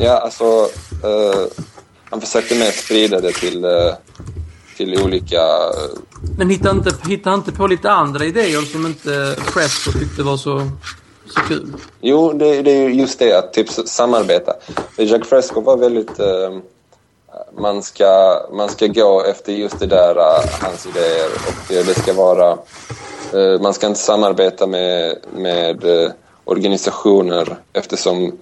Ja, alltså... Uh, han försökte mer sprida det till, eh, till olika... Eh,
Men hittade inte, hittade inte på lite andra idéer som inte Fresco tyckte var så, så kul?
Jo, det, det är just det, att typ samarbeta. Jack Fresco var väldigt... Uh, man ska, man ska gå efter just det där, uh, hans idéer och det ska vara... Uh, man ska inte samarbeta med, med organisationer eftersom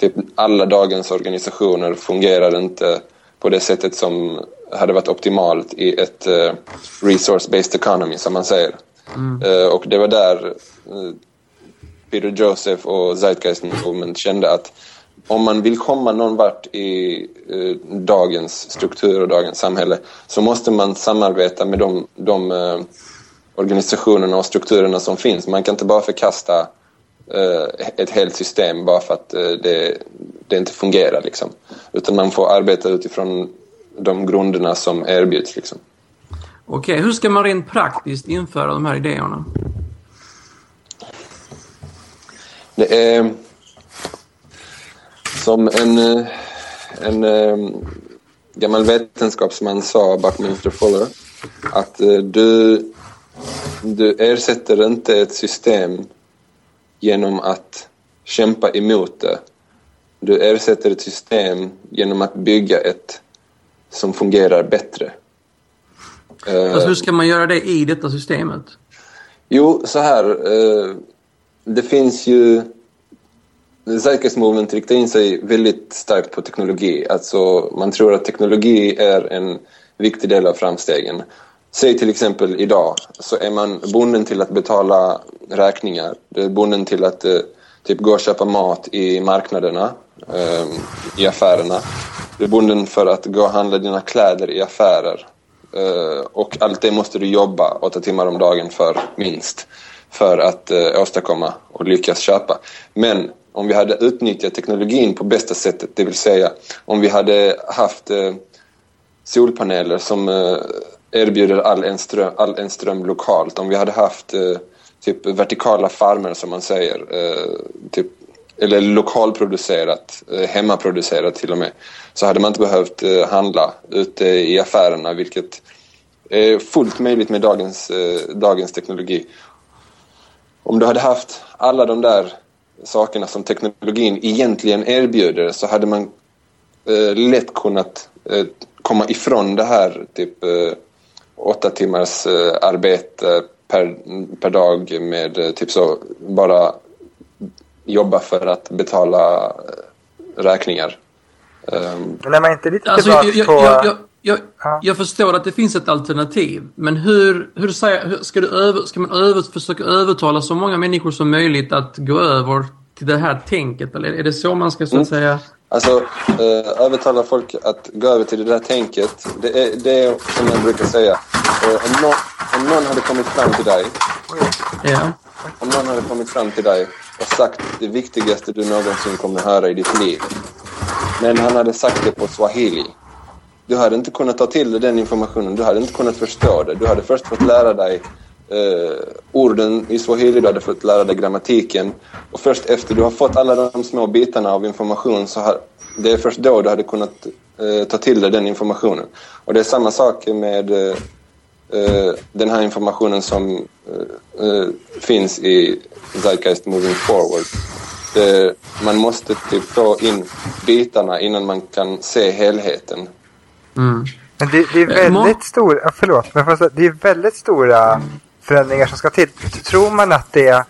typ alla dagens organisationer fungerar inte på det sättet som hade varit optimalt i ett uh, resource-based economy, som man säger. Mm. Uh, och det var där uh, Peter Joseph och Zeitgeist Movement kände att om man vill komma någon vart i dagens struktur och dagens samhälle så måste man samarbeta med de, de organisationerna och strukturerna som finns. Man kan inte bara förkasta ett helt system bara för att det, det inte fungerar. Liksom. Utan man får arbeta utifrån de grunderna som erbjuds. Liksom.
Okej, okay, hur ska man rent praktiskt införa de här idéerna?
Det är som en, en gammal vetenskapsman sa, Buckminster Fuller, att eh, du, du ersätter inte ett system genom att kämpa emot det. Du ersätter ett system genom att bygga ett som fungerar bättre.
Alltså hur ska man göra det i detta systemet?
Jo, så här. Eh, det finns ju... Zeitgeist Movement riktar in sig väldigt starkt på teknologi. Alltså man tror att teknologi är en viktig del av framstegen. Säg till exempel idag så är man bunden till att betala räkningar. Det är bunden till att eh, typ gå och köpa mat i marknaderna, eh, i affärerna. Du är bunden för att gå och handla dina kläder i affärer. Eh, och allt det måste du jobba åtta timmar om dagen för, minst, för att eh, åstadkomma och lyckas köpa. Men om vi hade utnyttjat teknologin på bästa sättet, det vill säga om vi hade haft eh, solpaneler som eh, erbjuder all en, ström, all en ström lokalt, om vi hade haft eh, typ vertikala farmer som man säger, eh, typ eller lokalproducerat, eh, hemmaproducerat till och med, så hade man inte behövt eh, handla ute i affärerna, vilket är fullt möjligt med dagens, eh, dagens teknologi. Om du hade haft alla de där sakerna som teknologin egentligen erbjuder så hade man lätt kunnat komma ifrån det här typ åtta timmars arbete per, per dag med typ så bara jobba för att betala eh, räkningar.
Um, Men är man inte lite
alltså, jag, jag, på... Jag, jag, jag, ja. jag, förstår att det finns ett alternativ. Men hur, hur, säger, hur ska, du över, ska man över, försöka övertala så många människor som möjligt att gå över till det här tänket? Eller är det så man ska så att mm. säga...
Alltså, eh, övertala folk att gå över till det där tänket. Det är, det är som jag brukar säga. Eh, om, någon, om någon hade kommit fram till dig.
Ja.
Om någon hade kommit fram till dig och sagt det viktigaste du någonsin kommer höra i ditt liv. Men han hade sagt det på swahili. Du hade inte kunnat ta till dig den informationen. Du hade inte kunnat förstå det. Du hade först fått lära dig eh, orden i swahili, du hade fått lära dig grammatiken. Och först efter du har fått alla de små bitarna av information så har, det är först då du hade kunnat eh, ta till dig den informationen. Och det är samma sak med eh den här informationen som eh, eh, finns i Zeitgeist Moving Forward. Det, man måste typ få in bitarna innan man kan se helheten.
Mm. Men det, det, är eh, väldigt stora, förlåt, men det är väldigt stora förändringar som ska till. Tror man att det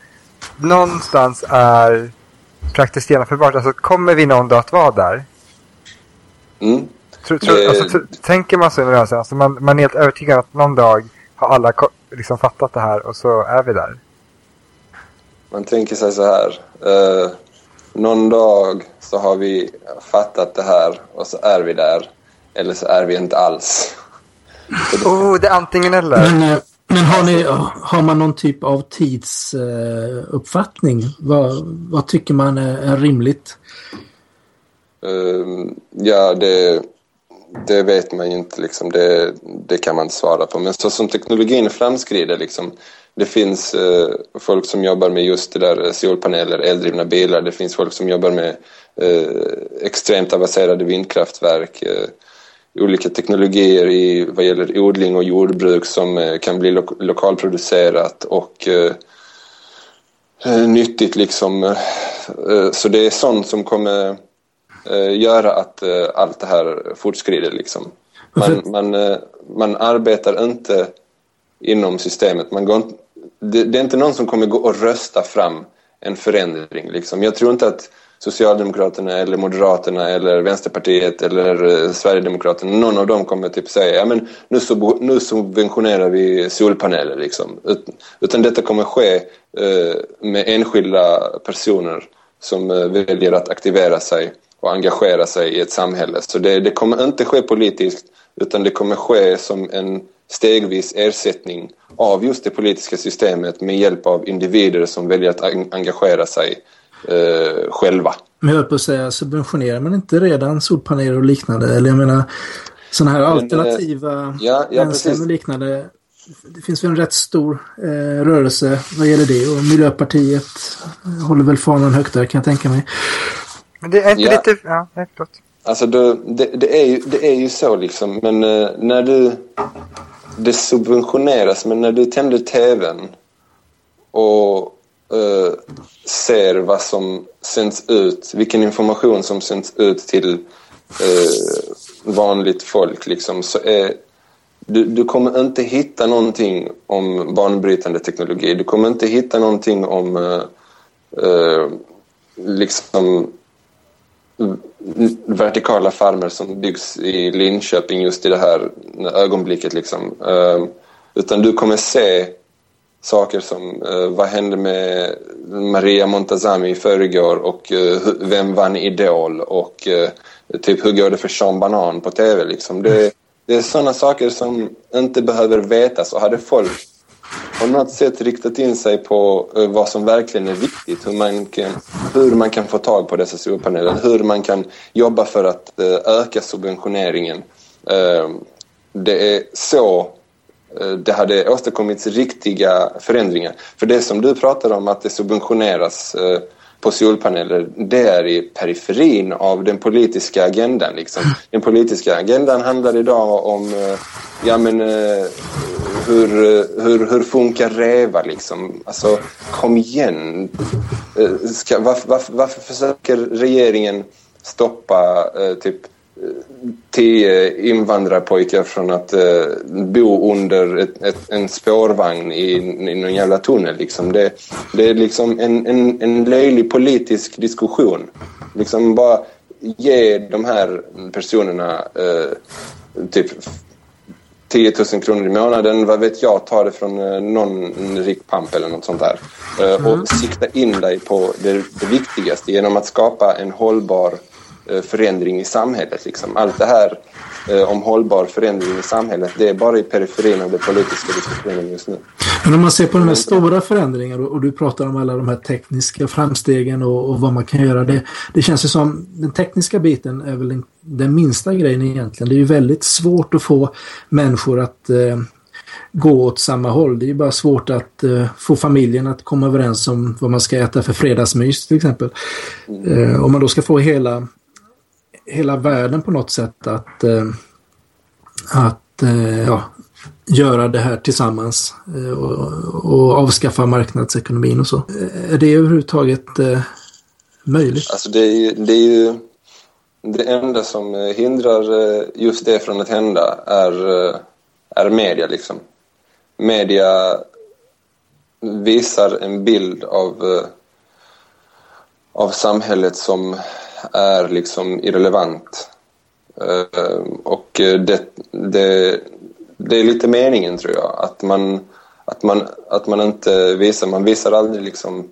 någonstans är praktiskt genomförbart? Alltså kommer vi någon dag att vara där?
Mm.
Tror, tror, det... alltså, tänker man så alltså, man, man är helt övertygad att någon dag har alla liksom fattat det här och så är vi där?
Man tänker sig så här. Eh, någon dag så har vi fattat det här och så är vi där. Eller så är vi inte alls.
oh, det är antingen eller.
Men, eh, men har, ni, har man någon typ av tidsuppfattning? Uh, vad, vad tycker man är, är rimligt?
Uh, ja, det, det vet man ju inte. Liksom. Det, det kan man inte svara på. Men så som teknologin framskrider liksom, det finns eh, folk som jobbar med just det där eh, solpaneler, eldrivna bilar. Det finns folk som jobbar med eh, extremt avancerade vindkraftverk. Eh, olika teknologier i, vad gäller odling och jordbruk som eh, kan bli lo lokalproducerat och eh, eh nyttigt liksom. Eh, så det är sånt som kommer göra att allt det här fortskrider liksom. Man, man, man arbetar inte inom systemet. Man går, det, det, är inte någon som kommer gå och rösta fram en förändring. Liksom. Jag tror inte att Socialdemokraterna eller Moderaterna eller Vänsterpartiet eller eh, Sverigedemokraterna, någon av dem kommer typ säga ja, men nu, sub nu subventionerar vi solpaneler. Liksom. Utan, utan detta kommer ske eh, med enskilda personer som eh, väljer att aktivera sig och engagera sig i ett samhälle. Så det, det kommer inte ske politiskt utan det kommer ske som en stegvis ersättning av just det politiska systemet med hjälp av individer som väljer att engagera sig eh, själva.
Men jag på att säga, subventionerar man inte redan solpaneler och liknande? Eller jag menar, sådana här Men, eh, alternativa
ja, ja,
och liknande. Det finns väl en rätt stor eh, rörelse vad gäller det och Miljöpartiet håller väl fanan högt där kan jag tänka mig.
Men det är inte ja. lite... Ja, förlåt.
Alltså det, det, det, är ju, det är ju så liksom. Men eh, när du... Det subventioneras, men när du tänder tvn och eh, ser vad som sänds ut, vilken information som sänds ut till eh, vanligt folk liksom, så är du, du kommer inte hitta någonting om banbrytande teknologi. Du kommer inte hitta någonting om eh, eh, liksom vertikala farmer som byggs i Linköping just i det här ögonblicket. Liksom. Eh, utan du kommer se saker som eh, vad hände med Maria Montazami i förrgår och eh, vem vann Idol och eh, typ hur går det för Sean Banan på tv liksom. Det, det är sådana saker som inte behöver vetas och hade folk på något sätt riktat in sig på eh, vad som verkligen är viktigt. Hur man kan, hur man kan få tag på dessa solpaneler. Hur man kan jobba för att eh, öka subventioneringen. Eh, det är så det hade åstadkommits riktiga förändringar. För det som du pratar om att det subventioneras på solpaneler, det är i periferin av den politiska agendan. Liksom. Den politiska agendan handlar idag om ja, men, hur, eh, hur, hur funkar REVA liksom? Alltså, kom igen. Eh, ska, varför, varför, varför försöker regeringen stoppa eh, typ eh, tio invandrarpojkar från att eh, bo under ett, ett, en spårvagn i, i någon jävla tunnel. Liksom. Det, det är liksom en, en, en löjlig politisk diskussion. Liksom bara ge de här personerna eh, typ 10 000 kronor i månaden, vad vet jag, ta det från eh, någon rik pamp eller något sånt där. Eh, mm. Och sikta in dig på det, det viktigaste genom att skapa en hållbar förändring i samhället. Liksom. Allt det här eh, om hållbar förändring i samhället, det är bara i periferin av det politiska diskussionen just nu.
Men om man ser på de här stora förändringarna och du pratar om alla de här tekniska framstegen och, och vad man kan göra. Det, det känns ju som den tekniska biten är väl den, den, minsta grejen egentligen. Det är ju väldigt svårt att få människor att eh, gå åt samma håll. Det är bara svårt att uh, få familjen att komma överens om vad man ska äta för fredagsmys till exempel. Uh, om man då ska få hela hela världen på något sätt att, eh, att eh, ja, göra det här tillsammans eh, och, och, avskaffa marknadsekonomin och så. Är det överhuvudtaget möjligt?
Alltså det är, ju, det är ju det enda som hindrar just det från att hända är, är media liksom. Media visar en bild av, av samhället som är liksom irrelevant. Ehm, och eh, det, det, det är lite meningen tror jag, att man, att man, att man inte visar, man visar aldrig liksom,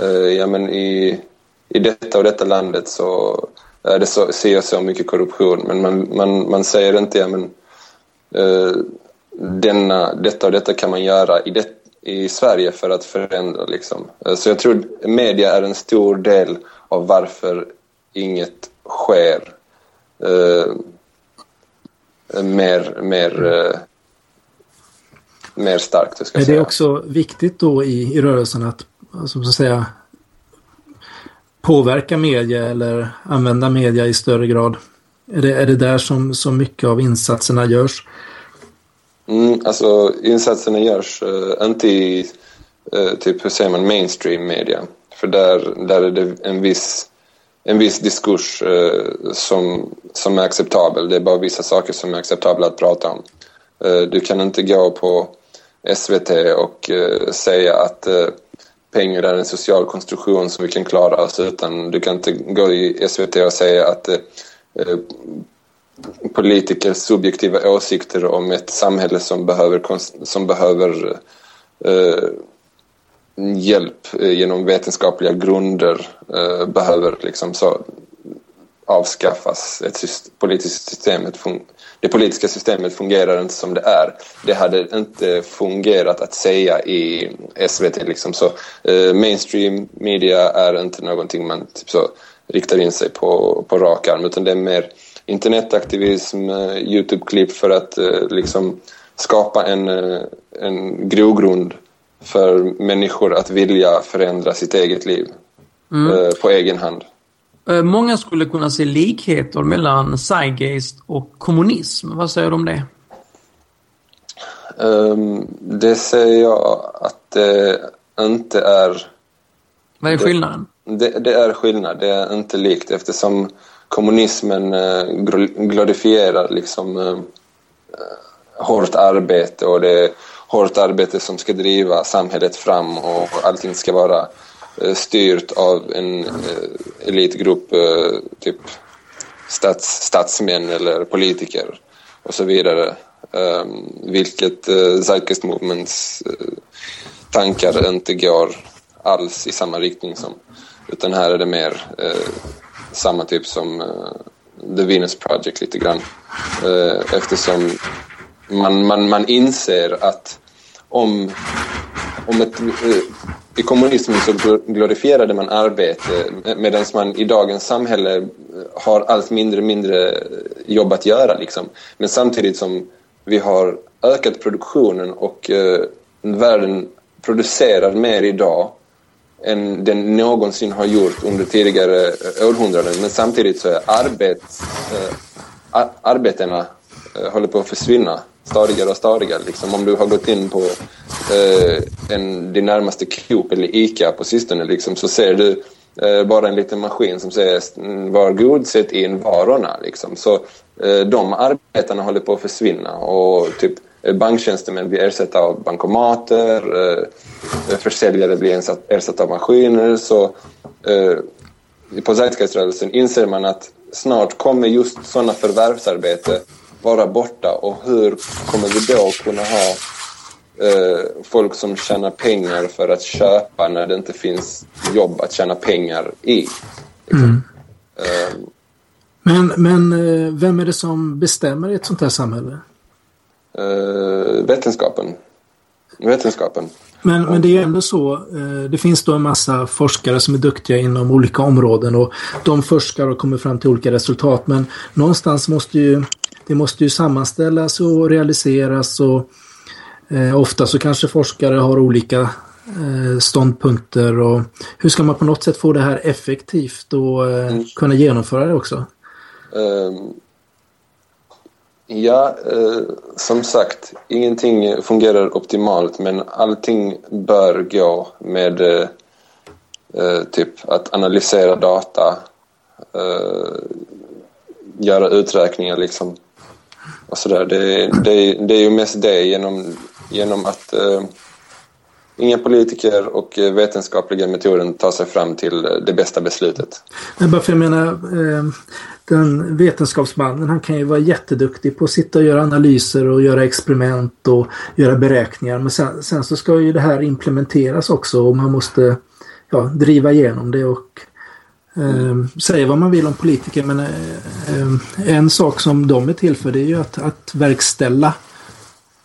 eh, ja men i, i detta och detta landet så är det så, ser jag så mycket korruption, men man, man, man säger inte, ja men eh, denna, detta och detta kan man göra i, det, i Sverige för att förändra liksom. Så jag tror media är en stor del av varför inget sker eh, mer, mer, eh, mer starkt.
Ska är det också viktigt då i, i rörelsen att, alltså, så att säga, påverka media eller använda media i större grad? Är det, är det där som så mycket av insatserna görs?
Mm, alltså insatserna görs uh, inte i, uh, typ hur säger man, mainstream media. För där, där är det en viss en viss diskurs eh, som, som är acceptabel. Det är bara vissa saker som är acceptabla att prata om. Eh, du kan inte gå på SVT och eh, säga att eh, pengar är en social konstruktion som vi kan klara oss utan. Du kan inte gå i SVT och säga att eh, eh, politikers subjektiva åsikter om ett samhälle som behöver, som behöver eh, hjälp eh, genom vetenskapliga grunder eh, behöver liksom så avskaffas. Ett syst politiskt systemet det politiska systemet fungerar inte som det är. Det hade inte fungerat att säga i SVT. Liksom. Så, eh, mainstream media är inte någonting man typ så, riktar in sig på, på rak arm utan det är mer internetaktivism, eh, Youtube-klipp för att eh, liksom skapa en, eh, en grogrund för människor att vilja förändra sitt eget liv mm. eh, på egen hand.
Eh, många skulle kunna se likheter mellan Zeitgeist och kommunism. Vad säger du om det?
Um, det säger jag att det inte är...
Vad är skillnaden?
Det, det, är skillnad, det är inte likt eftersom kommunismen eh, glorifierar liksom hårt arbete och det hårt arbete som ska driva samhället fram och allting ska vara eh, styrt av en eh, elitgrupp, eh, typ stats, statsmän eller politiker och så vidare. Ehm, vilket uh, Zeitgeist Movements tankar inte går alls i samma riktning som. Utan här är det mer samma typ som The Venus Project lite grann. Eftersom man, man, man inser att om, om ett, eh, i kommunismen så glorifierade man arbete eh, medan man i dagens samhälle eh, har allt mindre mindre jobb att göra. Liksom. Men samtidigt som vi har ökat produktionen och eh, världen producerar mer idag än den någonsin har gjort under tidigare århundraden. Men samtidigt så är arbet, eh, arbetena eh, håller på att försvinna stadigare och stadigare. Liksom om du har gått in på eh, en, din närmaste Coop eller Ica på sistone liksom, så ser du eh, bara en liten maskin som säger mm, var god, sätt in varorna. Liksom. Så eh, de arbetarna håller på att försvinna och typ eh, banktjänstemän blir ersatta av bankomater, eh, försäljare blir ersatta av maskiner. Så eh, på Zeitgeiströrelsen inser man att snart kommer just sådana förvärvsarbete vara borta och hur kommer vi då kunna ha eh, folk som tjänar pengar för att köpa när det inte finns jobb att tjäna pengar i. Liksom. Mm.
Eh, men, men eh, vem är det som bestämmer i ett sånt här samhälle?
Eh, vetenskapen. Vetenskapen.
Men, men det är ändå så, det finns då en massa forskare som är duktiga inom olika områden och de forskar och kommer fram till olika resultat men någonstans måste ju det måste ju sammanställas och realiseras och Eh, ofta så kanske forskare har olika eh, ståndpunkter och hur ska man på något sätt få det här effektivt och eh, mm. kunna genomföra det också? Um,
ja, eh, som sagt, ingenting fungerar optimalt men allting bör gå med eh, eh, typ att analysera data, göra uträkningar liksom och sådär. Det, det, det är ju mest det genom genom att eh, inga politiker och eh, vetenskapliga metoden tar sig fram till eh, det bästa beslutet.
Men bara för jag menar, eh, den vetenskapsmannen han kan ju vara jätteduktig på att sitta och göra analyser och göra experiment och göra beräkningar. Men sen, sen så ska ju det här implementeras också och man måste ja, driva igenom det och eh, säga vad man vill om politiker men eh, en sak som de är till för det är ju att, att verkställa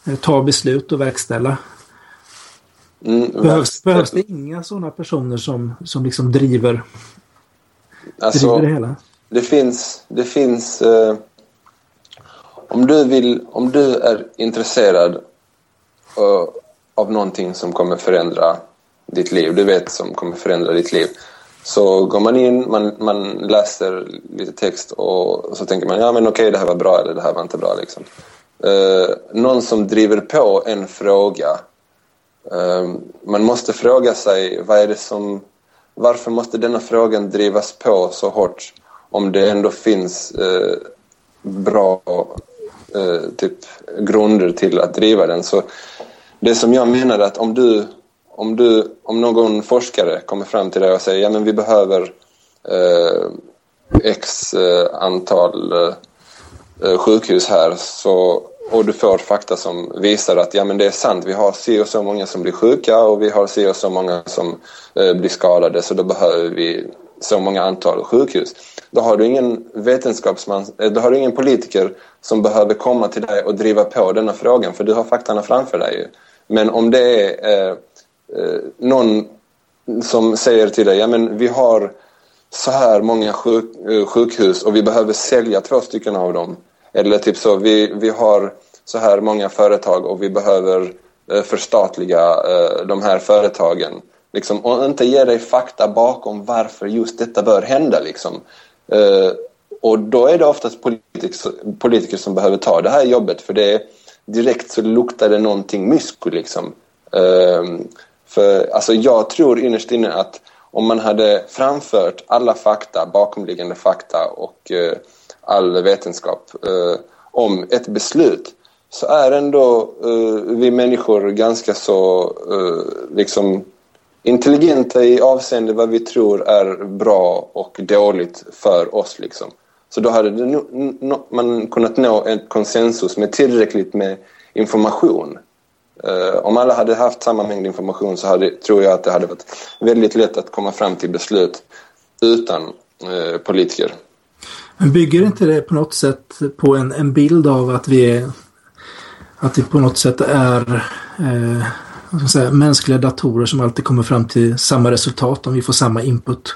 Eh, ta beslut och verkställa. Mm, behövs, behövs det inga sådana personer som, som liksom driver,
alltså, driver det hela? Det finns, det finns eh, om, du vill, om du är intresserad uh, av någonting som kommer förändra ditt liv, du vet som kommer förändra ditt liv så går man in, man, man läser lite text och så tänker man ja men okej det här var bra eller det här var inte bra liksom eh, någon som driver på en fråga. Eh, man måste fråga sig vad är det som, varför måste denna frågan drivas på så hårt om det ändå finns eh, bra eh, typ grunder till att driva den. Så det som jag menar är att om du, om du, om någon forskare kommer fram till dig och säger ja men vi behöver eh, x eh, antal eh, eh, sjukhus här så, och du får fakta som visar att ja, men det är sant, vi har si och så många som blir sjuka och vi har si och så många som eh, blir skadade så då behöver vi så många antal sjukhus. Då har du ingen vetenskapsman, eh, då har du ingen politiker som behöver komma till dig och driva på denna frågan för du har fakta framför dig. Men om det är eh, Eh, någon som säger till dig, ja men vi har så här många sjuk, eh, sjukhus och vi behöver sälja två stycken av dem. Eller typ så, vi, vi har så här många företag och vi behöver eh, förstatliga eh, de här företagen. Liksom, och inte ge dig fakta bakom varför just detta bör hända. Liksom. Eh, och då är det oftast politiker, politiker som behöver ta det här jobbet för det direkt så luktar det någonting mysko. Liksom. Ehm, för alltså, jag tror innerst inne att om man hade framfört alla fakta, bakomliggande fakta och eh, all vetenskap eh, om ett beslut så är ändå eh, vi människor ganska så eh, liksom intelligenta i avseende vad vi tror är bra och dåligt för oss. Liksom. Så då hade no, no, man kunnat nå en konsensus med tillräckligt med information. Uh, om alla hade haft samma mängd information så hade, tror jag att det hade varit väldigt lätt att komma fram till beslut utan uh, politiker.
Men bygger inte det på något sätt på en, en bild av att vi är att vi på något sätt är eh, säga, mänskliga datorer som alltid kommer fram till samma resultat om vi får samma input?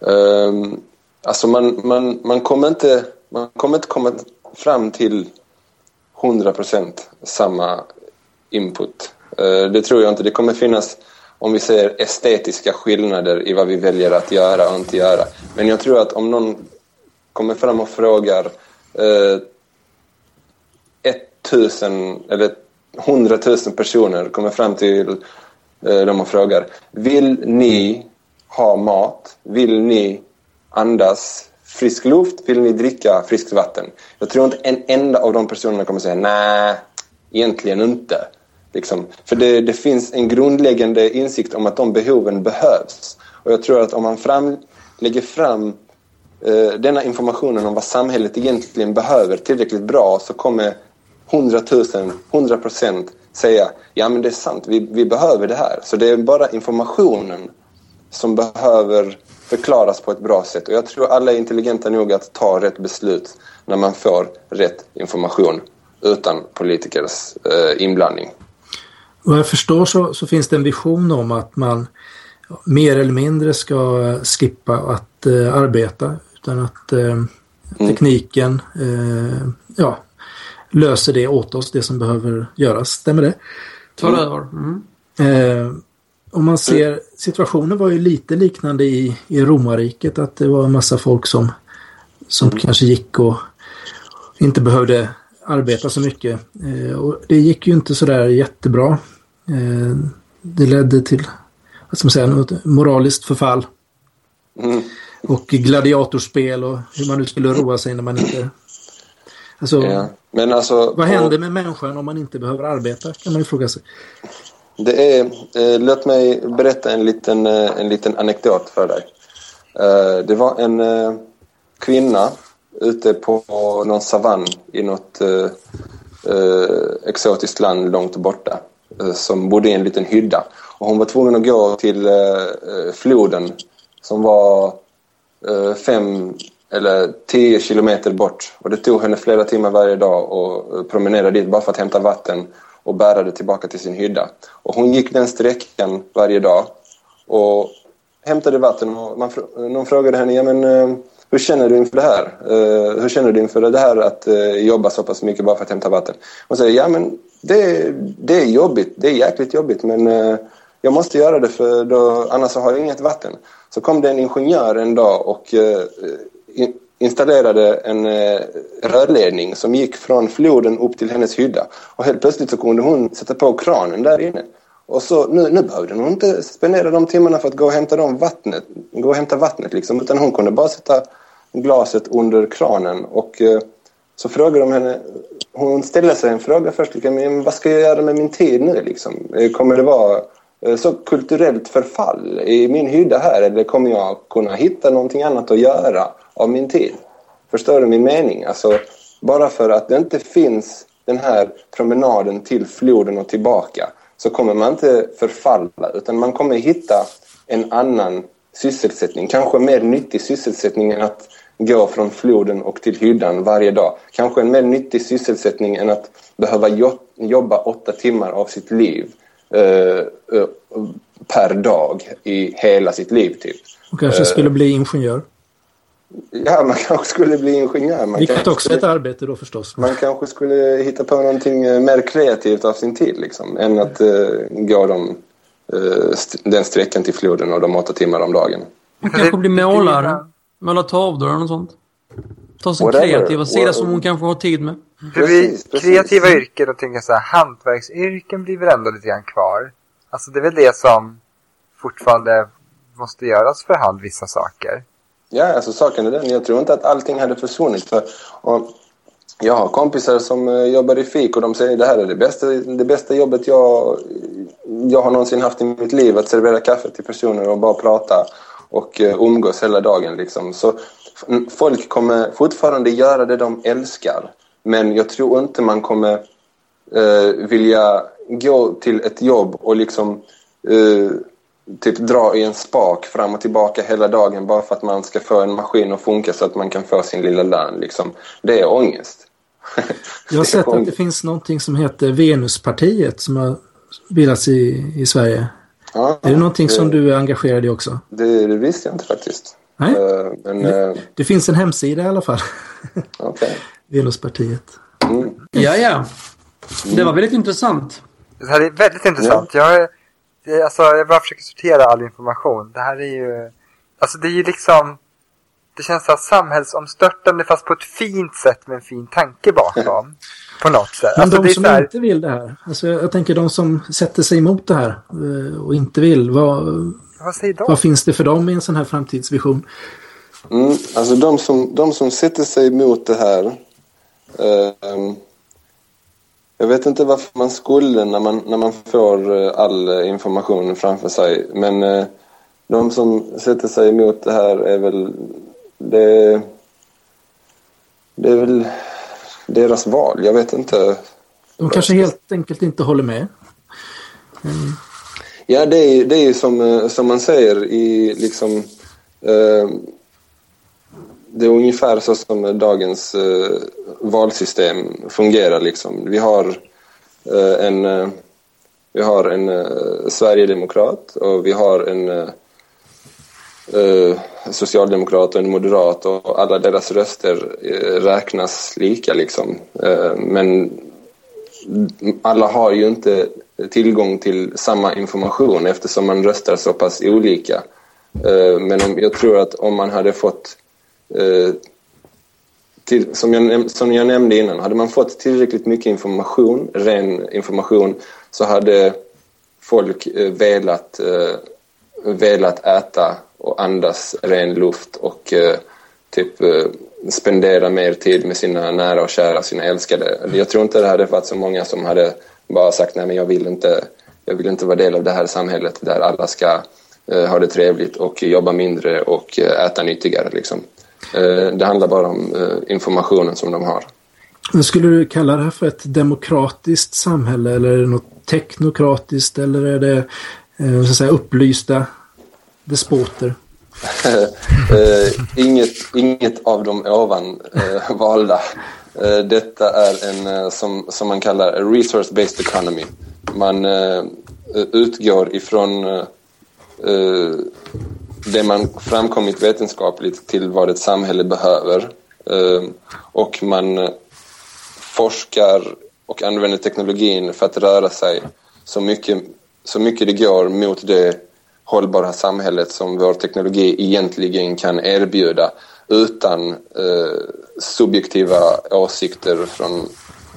Um, alltså man, man, man, kommer inte, man kommer inte komma fram till 100% samma input. Eh, det tror jag inte. Det kommer finnas, om vi säger estetiska skillnader i vad vi väljer att göra och inte göra. Men jag tror att om någon kommer fram och frågar eh, 1000 eller hundratusen personer kommer fram till eh, dem och frågar Vill ni ha mat? Vill ni andas frisk luft? Vill ni dricka friskt vatten? Jag tror inte en enda av de personerna kommer säga nej, egentligen inte. Liksom. För det, det, finns en grundläggande insikt om att de behoven behövs. Och jag tror att om man fram, lägger fram eh, denna informationen om vad samhället egentligen behöver tillräckligt bra så kommer 100 000, 100 procent säga ja men det är sant, vi, vi behöver det här. Så det är bara informationen som behöver förklaras på ett bra sätt. Och jag tror alla är intelligenta nog att ta rätt beslut när man får rätt information utan politikers eh, inblandning.
Vad jag förstår så, så, finns det en vision om att man mer eller mindre ska skippa att eh, arbeta utan att eh, mm. tekniken eh, ja, löser det åt oss, det som behöver göras. Stämmer det?
Tar mm. över. Mm.
Om man ser, situationen var ju lite liknande i, i romarriket, att det var en massa folk som, som mm. kanske gick och inte behövde arbeta så mycket. Eh, och det gick ju inte sådär jättebra. Eh, det ledde till vad ska man säga, något moraliskt förfall. Mm. Och gladiatorspel och hur man nu skulle roa sig när man inte Alltså, ja. Men alltså, vad händer med människan om man inte behöver arbeta? kan man ju fråga sig.
Det är, eh, låt mig berätta en liten, eh, en liten anekdot för dig. Eh, det var en eh, kvinna ute på någon savann i något eh, eh, exotiskt land långt borta eh, som bodde i en liten hydda. Och hon var tvungen att gå till eh, eh, floden som var fem eller 10 kilometer bort. Och det tog henne flera timmar varje dag att promenera dit bara för att hämta vatten och bära det tillbaka till sin hydda. Och hon gick den sträckan varje dag och hämtade vatten. Och man, någon frågade henne, ja, men, eh, hur känner du inför det här? Uh, hur känner du inför det här att uh, jobba så pass mycket bara för att hämta vatten? Hon säger, ja men det, det är jobbigt, det är jäkligt jobbigt men jag måste göra det för då, annars har jag inget vatten. Så kom det en ingenjör en dag och installerade en eh, rörledning som gick från floden upp till hennes hydda. Och helt plötsligt så kunde hon sätta på kranen där inne. Och så nu, nu behövde hon inte spendera de timmarna för att gå och hämta dem vattnet, gå och hämta vattnet liksom, utan hon kunde bara sätta glaset under kranen och eh, så frågade de henne, hon ställde sig en fråga först, liksom, men vad ska jag göra med min tid nu liksom? Eh, kommer det vara eh, så kulturellt förfall i min hydda här eller kommer jag kunna hitta någonting annat att göra av min tid. Förstår du min mening? Alltså, bara för att det inte finns den här promenaden till floden och tillbaka så kommer man inte förfalla utan man kommer hitta en annan sysselsättning. Kanske mer nyttig sysselsättning än att gå från floden och till hyddan varje dag. Kanske en mer nyttig sysselsättning än att behöva jobba åtta timmar av sitt liv eh, per dag i hela sitt liv. Typ.
Och kanske skulle bli ingenjör?
Ja, man kanske skulle bli ingenjör. Man
Vilket också är ett arbete då förstås.
Man kanske skulle hitta på någonting eh, mer kreativt av sin tid liksom, än att uh, gå de eh, st den sträckan till floden och de åtta timmar om dagen.
Hon kanske blir målare. Måla tavlor något sånt. Ta sin
Whatever.
kreativa sida som hon kanske har tid med.
Precis, precis.
kreativa yrken och tänker så här, hantverksyrken blir väl ändå lite grann kvar. Alltså det är väl det som fortfarande måste göras för hand, vissa saker.
Ja, alltså saken är den. Jag tror inte att allting hade försvunnit. För, och jag har kompisar som eh, jobbar i fik och de säger det här är det bästa, det bästa jobbet jag, jag har någonsin haft i mitt liv. Att servera kaffe till personer och bara prata och eh, umgås hela dagen. Liksom. Så folk kommer fortfarande göra det de älskar. Men jag tror inte man kommer eh, vilja gå till ett jobb och liksom eh, typ dra i en spak fram och tillbaka hela dagen bara för att man ska få en maskin att funka så att man kan få sin lilla lön. Liksom. Det är ångest.
Jag har
Det
sett att det finns någonting som heter Venuspartiet som har bildats i, i Sverige.
Ja,
Är det någonting som
det,
du är engagerad i också?
Det, det visste jag inte faktiskt.
Nej.
Eh, men eh,
Det finns en hemsida i alla fall.
okej.
Venuspartiet.
Mm.
Ja, ja. Det var väldigt intressant.
Det här är väldigt intressant. Jag, är- det, alltså, jag bara försöker sortera all information. Det här är ju... Alltså det är ju liksom... Det känns så här samhällsomstörtande fast på ett fint sätt med en fin tanke bakom. på något sätt.
Men
Alltså, det
de
är
som
här,
inte vill det här. Alltså jag, jag tänker de som sätter sig emot det här eh, och inte vill. Vad,
Vad säger de?
vad finns det för dem i en sån här framtidsvision?
Mm, alltså de som, de som sätter sig emot det här. ehm, jag vet inte varför man skulle när man, när man får eh, all eh, information framför sig. Men eh, de som sätter sig emot det här är väl... Det, det är väl deras val. Jag vet inte.
De kanske helt enkelt inte håller med.
Ja, det är, det är ju som, som man säger i liksom... Eh, det är ungefär så som dagens eh, valsystem fungerar. Liksom. Vi har eh, en, eh, vi har en eh, Sverigedemokrat och vi har en eh, eh, socialdemokrat och en moderat och alla deras röster eh, räknas lika. Liksom. Eh, men alla har ju inte tillgång till samma information eftersom man röstar så pass olika. Eh, Men om, jag tror att om man hade fått Eh, till, som, jag, som jag nämnde innan, hade man fått tillräckligt mycket information, ren information, så hade folk eh, velat, eh, velat äta och andas ren luft och eh, typ eh, spendera mer tid med sina nära och kära, sina älskade. Jag tror inte det hade varit så många som hade bara sagt nej men jag vill inte, jag vill inte vara del av det här samhället där alla ska eh, ha det trevligt och jobba mindre och eh, äta nyttigare liksom. Eh, det handlar bara om eh, informationen som de har.
Skulle du kalla det här för ett demokratiskt samhälle eller är det något teknokratiskt eller är det eh, så att säga, upplysta despoter?
inget, inget av de ovan valda. Detta är en, som, som man kallar, resource-based economy. Man utgår ifrån det man framkommit vetenskapligt till vad ett samhälle behöver. Eh, och man eh, forskar och använder teknologin för att röra sig så mycket, så mycket det går mot det hållbara samhället som vår teknologi egentligen kan erbjuda utan eh, subjektiva åsikter från,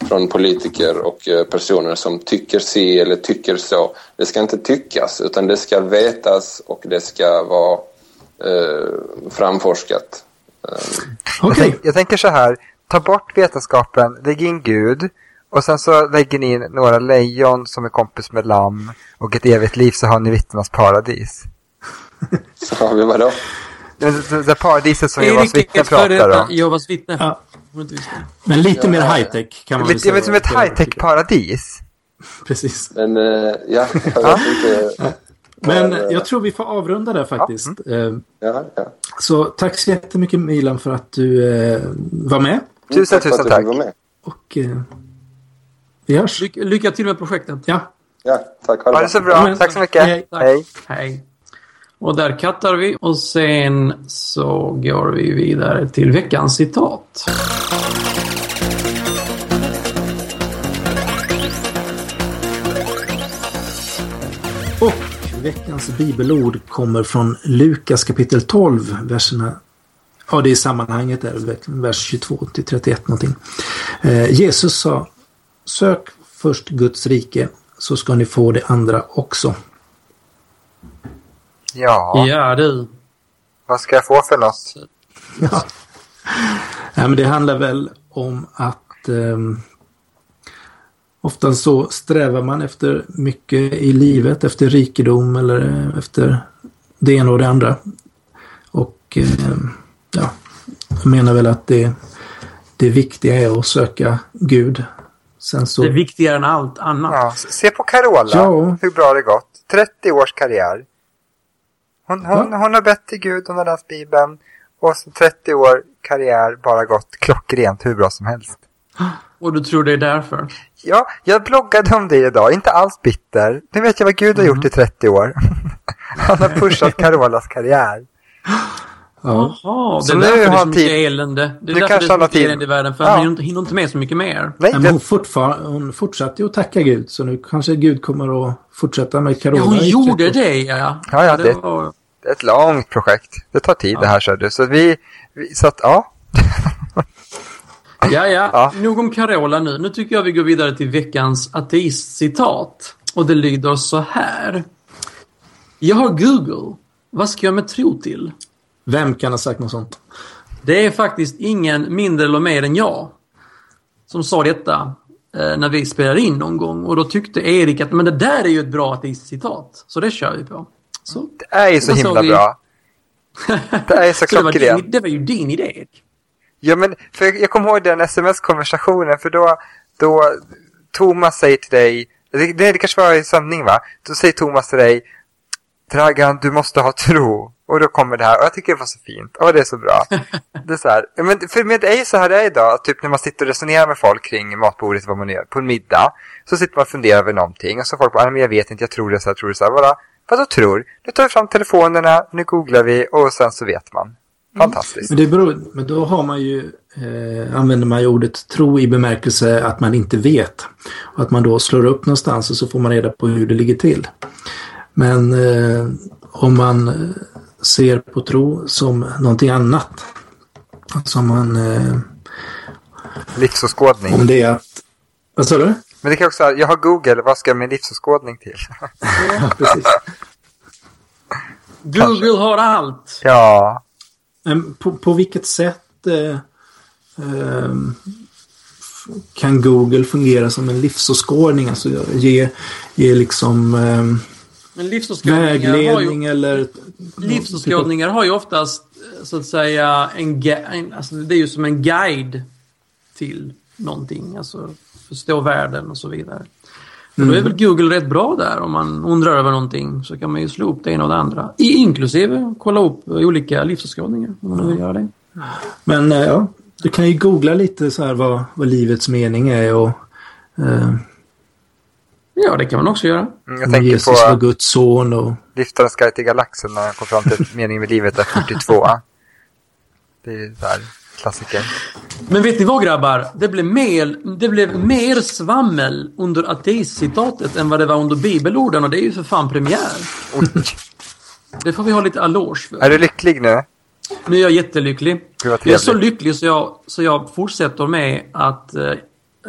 från politiker och eh, personer som tycker si eller tycker så. Det ska inte tyckas utan det ska vetas och det ska vara eh, framforskat. Eh,
Jag, tänk, jag tänker så här, ta bort vetenskapen, lägg in Gud och sen så lägger ni in några lejon som är kompis med lamm och ett evigt liv så har ni vittnenas paradis.
så har vi vadå?
Det, det, det paradiset som Jehovas vittnen pratar om.
Jehovas vittne.
Ja. Men lite mer high-tech kan man
Lite
säga.
men som ett high-tech-paradis.
Precis.
Men eh, ja, jag vet inte.
Men
Ja, det-
jag tror vi får avrunda där faktiskt. Eh,
Ja, ja.
Så tack så jättemycket Milan för att du eh, var med.
Tusen,
att
tusen
du
tack.
fick vara med.
Och eh, vi hörs.
Lycka, lycka till med projektet.
Ja,
Ja, tack. Ha det
Ha det så bra.
Men-
Tack så mycket.
Hej.
Tack.
Hej.
Hej. Och där kattar vi och sen så går vi vidare till veckans citat.
Och Veckans bibelord kommer från Lukas kapitel 12, verserna Ja, det är sammanhanget där, vers 22 till 31 någonting. Eh, Jesus sa Sök först Guds rike så ska ni få det andra också.
Ja,
Ja, du.
vad ska jag få för något?
Ja. Nej, men det handlar väl om att eh, ofta så strävar man efter mycket i livet, efter rikedom eller efter det ena och det andra. Och eh, ja, jag menar väl att det, det viktiga är att söka Gud. Sen så...
Det är viktigare än allt annat.
Ja, se på Carola,
Ja.
hur bra det gått. 30 års karriär. Hon, hon, hon har bett till Gud, hon har läst Bibeln. Och så 30 år karriär bara gått klockrent hur bra som helst.
Och du tror det är därför?
Ja, jag bloggade om det idag, inte alls bitter. Nu vet jag vad Gud har gjort i 30 år. Han har pushat Carolas karriär.
Ja.
Jaha, det
Så
är
nu
därför det är så mycket
tid.
elände. Det
Nu
är därför det
kanske
är så mycket
tid.
elände i världen, för
Ja.
han hinner inte, med så mycket mer.
Nej,
men hon, fortfar- hon fortsatte ju att tacka Gud så nu kanske Gud kommer att fortsätta med Carola.
Ja, hon gjorde
30 år.
det, ja.
Ja, ja,
det
det-
var...
det är ett långt projekt. Det tar tid det här, så du. Så vi, vi så att ja.
Ja, ja.
Ja.
Nog om Carola nu. Nu tycker jag vi går vidare till veckans ateistcitat. Och det lyder så här. Jag har Google. Vad ska jag med tro till?
Vem kan ha sagt något sånt?
Det är faktiskt ingen mindre eller mer än jag som sa detta eh, när vi spelade in någon gång. Och då tyckte Erik att men det där är ju ett bra ateistcitat. Så det kör vi på. Så,
Det är ju så himla
vi?
bra. Det är så
så det, var din,
klockrent.
det var ju din idé.
Ja, men för jag kommer ihåg den sms-konversationen, för då, då Thomas säger till dig, det, det, kanske var i sanning va? Då säger Thomas till dig, Dragan, du måste ha tro. Och då kommer det här, och jag tycker det var så fint. Åh, det är så bra. Det är så här, men för med det är ju så här det är idag, typ när man sitter och resonerar med folk kring matbordet, vad man gör, på en middag. Så sitter man och funderar över någonting, och så folk bara, "Nej, men jag vet inte, jag tror det så här, jag tror det så här. Bara, vadå tror? Nu tar vi fram telefonerna, nu googlar vi, och sen så vet man. Fantastiskt.
Men, det beror, men då har man ju, eh, använder man ju ordet tro i bemärkelse att man inte vet. Och att man då slår upp någonstans och så får man reda på hur det ligger till. Men eh, om man eh, ser på tro som någonting annat. Som man, eh,
Livsåskådning.
om det är att... Vad sa du?
Men det kan också vara, jag har Google, vad ska jag med livsåskådning till?
Ja, precis.
Google har allt.
ja,
Men på, på vilket sätt eh, ehm, kan Google fungera som en livsåskådning? Alltså ge, ge liksom
ju,
vägledning eller...
livsåskådningar har ju oftast eh, så att säga en, en alltså det är ju som en guide till någonting. Alltså förstå världen och så vidare. Och då är väl Google rätt bra där om man undrar över någonting så kan man ju slå upp det ena och det andra. I, inklusive kolla upp olika livsåskådningar om man vill göra det.
Men eh, ja, du kan ju googla lite så här vad, vad livets mening är och eh,
Ja, det kan man också göra.
Mm, jag tänker
Jesus var
på
Guds son och...
Liftarens guide till galaxen när han kom fram till meningen med livet är 42. Det är där, klassiker.
Men vet ni vad grabbar? Det blev mer, det blev mer svammel under ateistcitatet än vad det var under bibelorden och det är ju för fan premiär.
Oj,
Det får vi ha lite eloge för.
är du lycklig nu?
Nu är jag jättelycklig. Jag är så lycklig så jag, så jag fortsätter med att eh,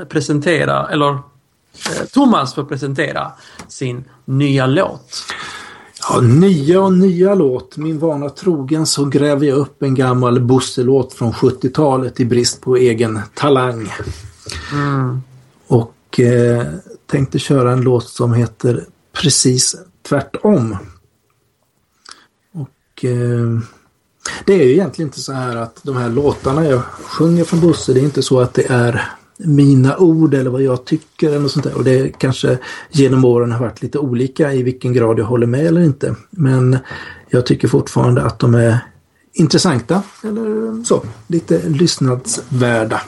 presentera, eller eh, Thomas får presentera sin nya låt.
Ja, nya och nya låt. Min vana trogen så gräver jag upp en gammal Bosse-låt från 70-talet i brist på egen talang. Och eh, tänkte köra en låt som heter Precis tvärtom. Och eh, det är ju egentligen inte så här att de här låtarna jag sjunger från Bosse, det är inte så att det är mina ord eller vad jag tycker eller något sånt där. Och det kanske genom åren har varit lite olika i vilken grad jag håller med eller inte. Men jag tycker fortfarande att de är intressanta eller så, lite lyssnadsvärda.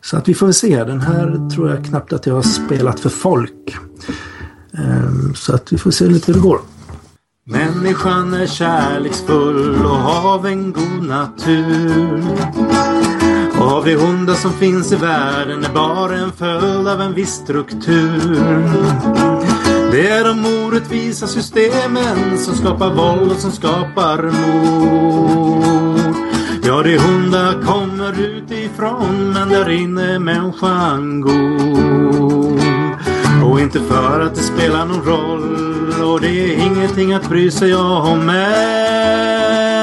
Så att vi får väl se. Den här tror jag knappt att jag har spelat för folk. Ehm, så att vi får se lite hur det går. Människan är kärleksfull och av en god natur. Av det onda som finns i världen är bara en följd av en viss struktur. Det är de orättvisa systemen som skapar våld och som skapar mord. Ja, det onda kommer utifrån men där inne är människan god. Och inte för att det spelar någon roll och det är ingenting att bry sig om men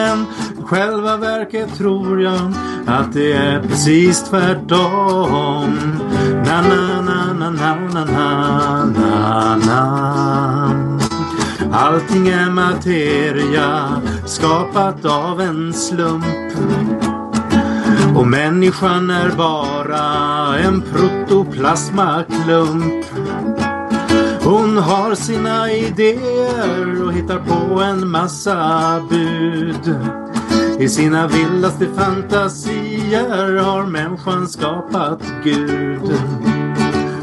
själva verket tror jag att det är precis tvärtom. Na, na, na, na, na, na, na, na, na. Allting är materia skapat av en slump. Och människan är bara en protoplasmaklump. Hon har sina idéer och hittar på en massa bud. I sina vildaste fantasier har människan skapat Gud.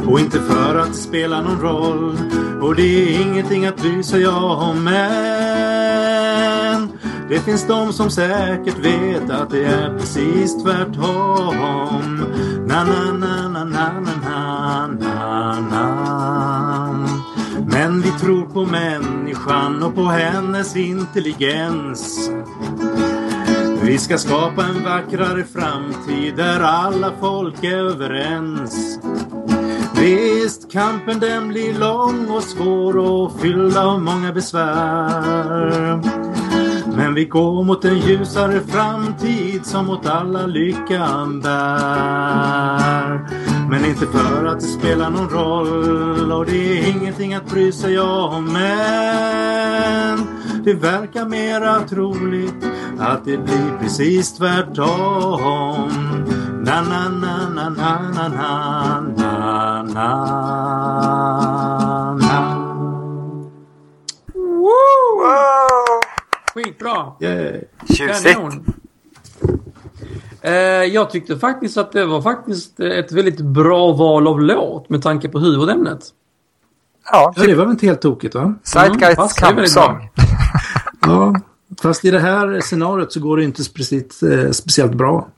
Och inte för att det spelar någon roll och det är ingenting att bry sig om men det finns de som säkert vet att det är precis tvärtom. Na, na, na, na, na, na, na, na. Men vi tror på människan och på hennes intelligens. Vi ska skapa en vackrare framtid där alla folk är överens. Visst, kampen den blir lång och svår och fylld av många besvär. Men vi går mot en ljusare framtid som åt alla lyckan bär. Men inte för att det spelar någon roll och det är ingenting att bry sig om. Men det verkar mera troligt att det blir precis tvärtom. Na, na, na, na, na, na, na, na, na, na.
Wow!
Skitbra!
Yay.
Tjusigt.
Eh, jag tyckte faktiskt att det var faktiskt ett väldigt bra val av låt med tanke på huvudämnet.
Ja,
Ja, det var väl inte helt tokigt va?
Är väldigt
kampsång.
Ja, fast i det här scenariot så går det inte precis, eh, speciellt bra.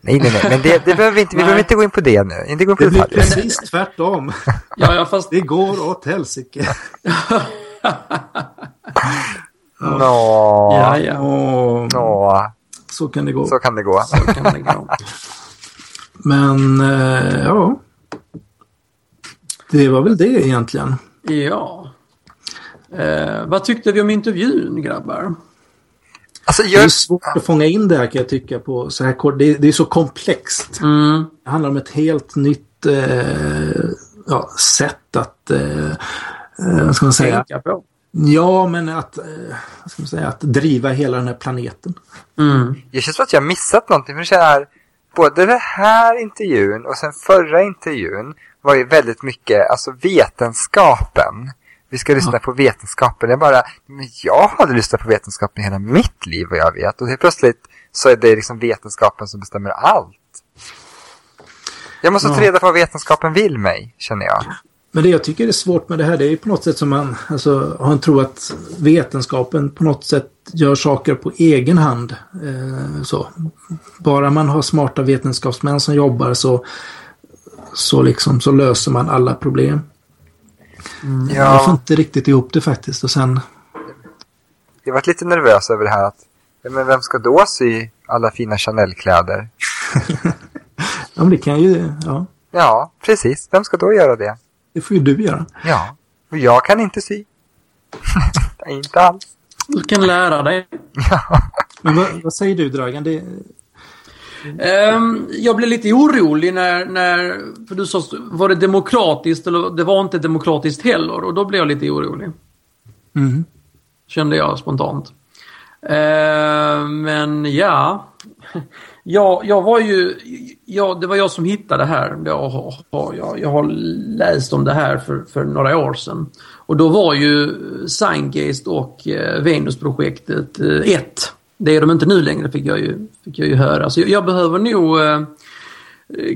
Nej, nej, nej. Men det, det behöver vi inte, vi behöver inte gå in på det nu. Inte gå in på
Det blir precis tvärtom.
Ja, ja fast...
Det går åt helsike.
Nå,
Ja, ja.
Nå,
så kan det gå.
så kan det gå.
Kan det gå.
Men eh, ja. Det var väl det egentligen.
Ja. Eh, vad tyckte vi om intervjun, grabbar?
Alltså,
Det
jag,
är svårt att fånga in det här kan jag tycka på så här kort. Det, det är så komplext.
Mm.
Det handlar om ett helt nytt eh, ja, sätt att, eh, eh, vad ska man säga?
Tänka på.
Ja, men att, eh, vad ska man säga, att driva hela den här planeten.
Mm.
jag känns som att jag har missat någonting. För det känner, både den här intervjun och sen förra intervjun var ju väldigt mycket, alltså vetenskapen. Vi ska lyssna
Ja.
på vetenskapen. Jag bara, men jag hade lyssnat på vetenskapen hela mitt liv vad jag vet. Och helt plötsligt så är det liksom vetenskapen som bestämmer allt. Jag måste ta
Ja.
reda på vad vetenskapen vill mig, känner jag.
Men det jag tycker är svårt med det här det är ju på något sätt som man alltså, har en tro att vetenskapen på något sätt gör saker på egen hand. Eh, så. Bara man har smarta vetenskapsmän som jobbar så, så, liksom, så löser man alla problem. Jag får
Ja,
inte riktigt ihop det faktiskt. Och sen,
jag varit lite nervös över det här att, ja, men vem ska då sy alla fina Chanel-kläder?
ja, men det kan ju, ja,
Ja, precis. Vem ska då göra det?
det får ju du göra.
Ja, och jag kan inte sy. inte alls.
Du kan lära dig.
Ja.
Men vad, vad säger du Dragan? Det,
jag blev lite orolig när, när... För du sa, var det demokratiskt eller det var inte demokratiskt heller? Och då blev jag lite orolig.
mm.
Kände jag spontant. Ehm, men ja. Jag, jag var ju... Jag, det var jag som hittade det här. Jag, har- jag, jag har läst om det här för, för några år sedan. Och då var ju Scientist och eh, Venusprojektet eh, ett. Det är de inte nu längre fick jag ju, fick jag ju höra. Så jag, jag behöver nog eh,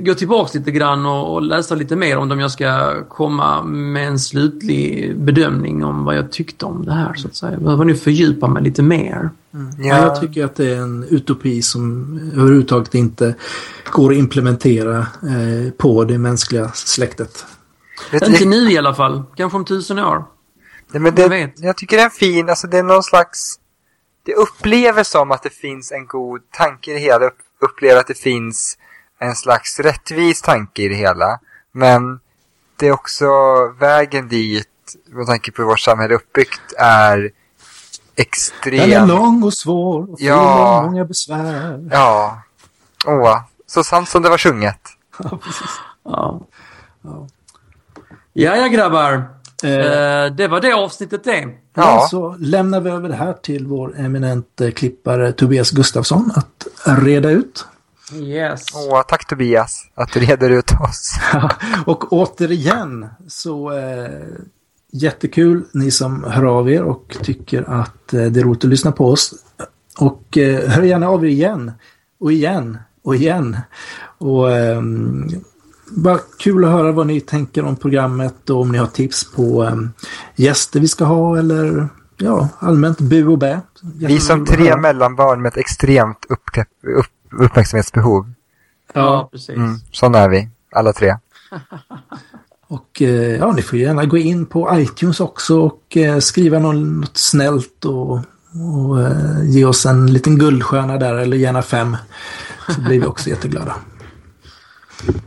gå tillbaks lite grann och, och läsa lite mer om dem jag ska komma med en slutlig bedömning om vad jag tyckte om det här så att säga. Jag behöver nu fördjupa mig lite mer.
Ja. Jag tycker att det är en utopi som överhuvudtaget inte går att implementera eh, på det mänskliga släktet.
Vet
Inte nu i alla fall. Kanske om tusen år.
Nej, men det, jag tycker det är en fin, alltså det är någon slags... Det upplever som att det finns en god tanke i det hela. Upplever att det finns en slags rättvis tanke i det hela. Men det är också vägen dit, med tanke på hur vårt samhälle är uppbyggt, är extrem.
Den är lång och svår och
Ja.
många besvär.
Ja. Åh, så sant som det var sjunget.
Ja, precis.
Ja. Ja, ja grabbar. Eh, det var det avsnittet det.
Ja. Så lämnar vi över det här till vår eminente klippare Tobias Gustafsson att reda ut.
Yes.
Åh, tack Tobias att du reder ut oss.
och återigen så eh, jättekul ni som hör av er och tycker att eh, det är roligt att lyssna på oss. Och eh, hör gärna av er igen och igen och igen. Och ehm, bara kul att höra vad ni tänker om programmet och om ni har tips på ehm, gäster vi ska ha eller ja, allmänt bu och bä.
Vi som tre mellanbarn med ett extremt uppkläpp, upp, uppmärksamhetsbehov.
Ja, precis.
Mm, sådana är vi, alla tre.
Och eh, ja, ni får gärna gå in på iTunes också och eh, skriva något snällt och, och eh, ge oss en liten guldstjärna där eller gärna fem. Så blir vi också jätteglada.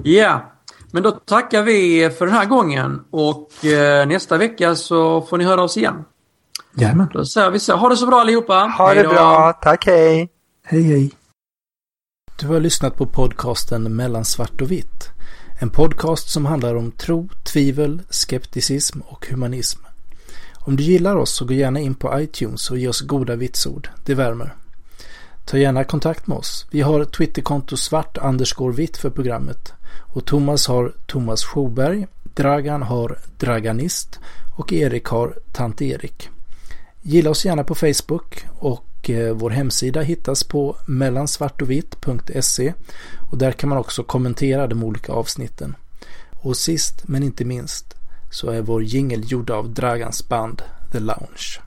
Ja, men då tackar vi för den här gången och eh, nästa vecka så får ni höra oss igen.
Jajamän.
Då säger vi så. Ha det så bra allihopa.
Ha
Hej
det
då.
bra, tack hej!
Hej hej. Du har lyssnat på podcasten Mellan svart och vitt. En podcast som handlar om tro, tvivel, skepticism och humanism. Om du gillar oss så gå gärna in på iTunes och ge oss goda vitsord. Det värmer. Ta gärna kontakt med oss. Vi har Twitterkonto svart vitt för programmet. Och Thomas har Thomas Sjoberg, Dragan har Draganist och Erik har Tant Erik. Gilla oss gärna på Facebook och eh, vår hemsida hittas på mellansvartovitt.se och där kan man också kommentera de olika avsnitten. Och sist men inte minst så är vår jingel gjord av Dragans band The Lounge.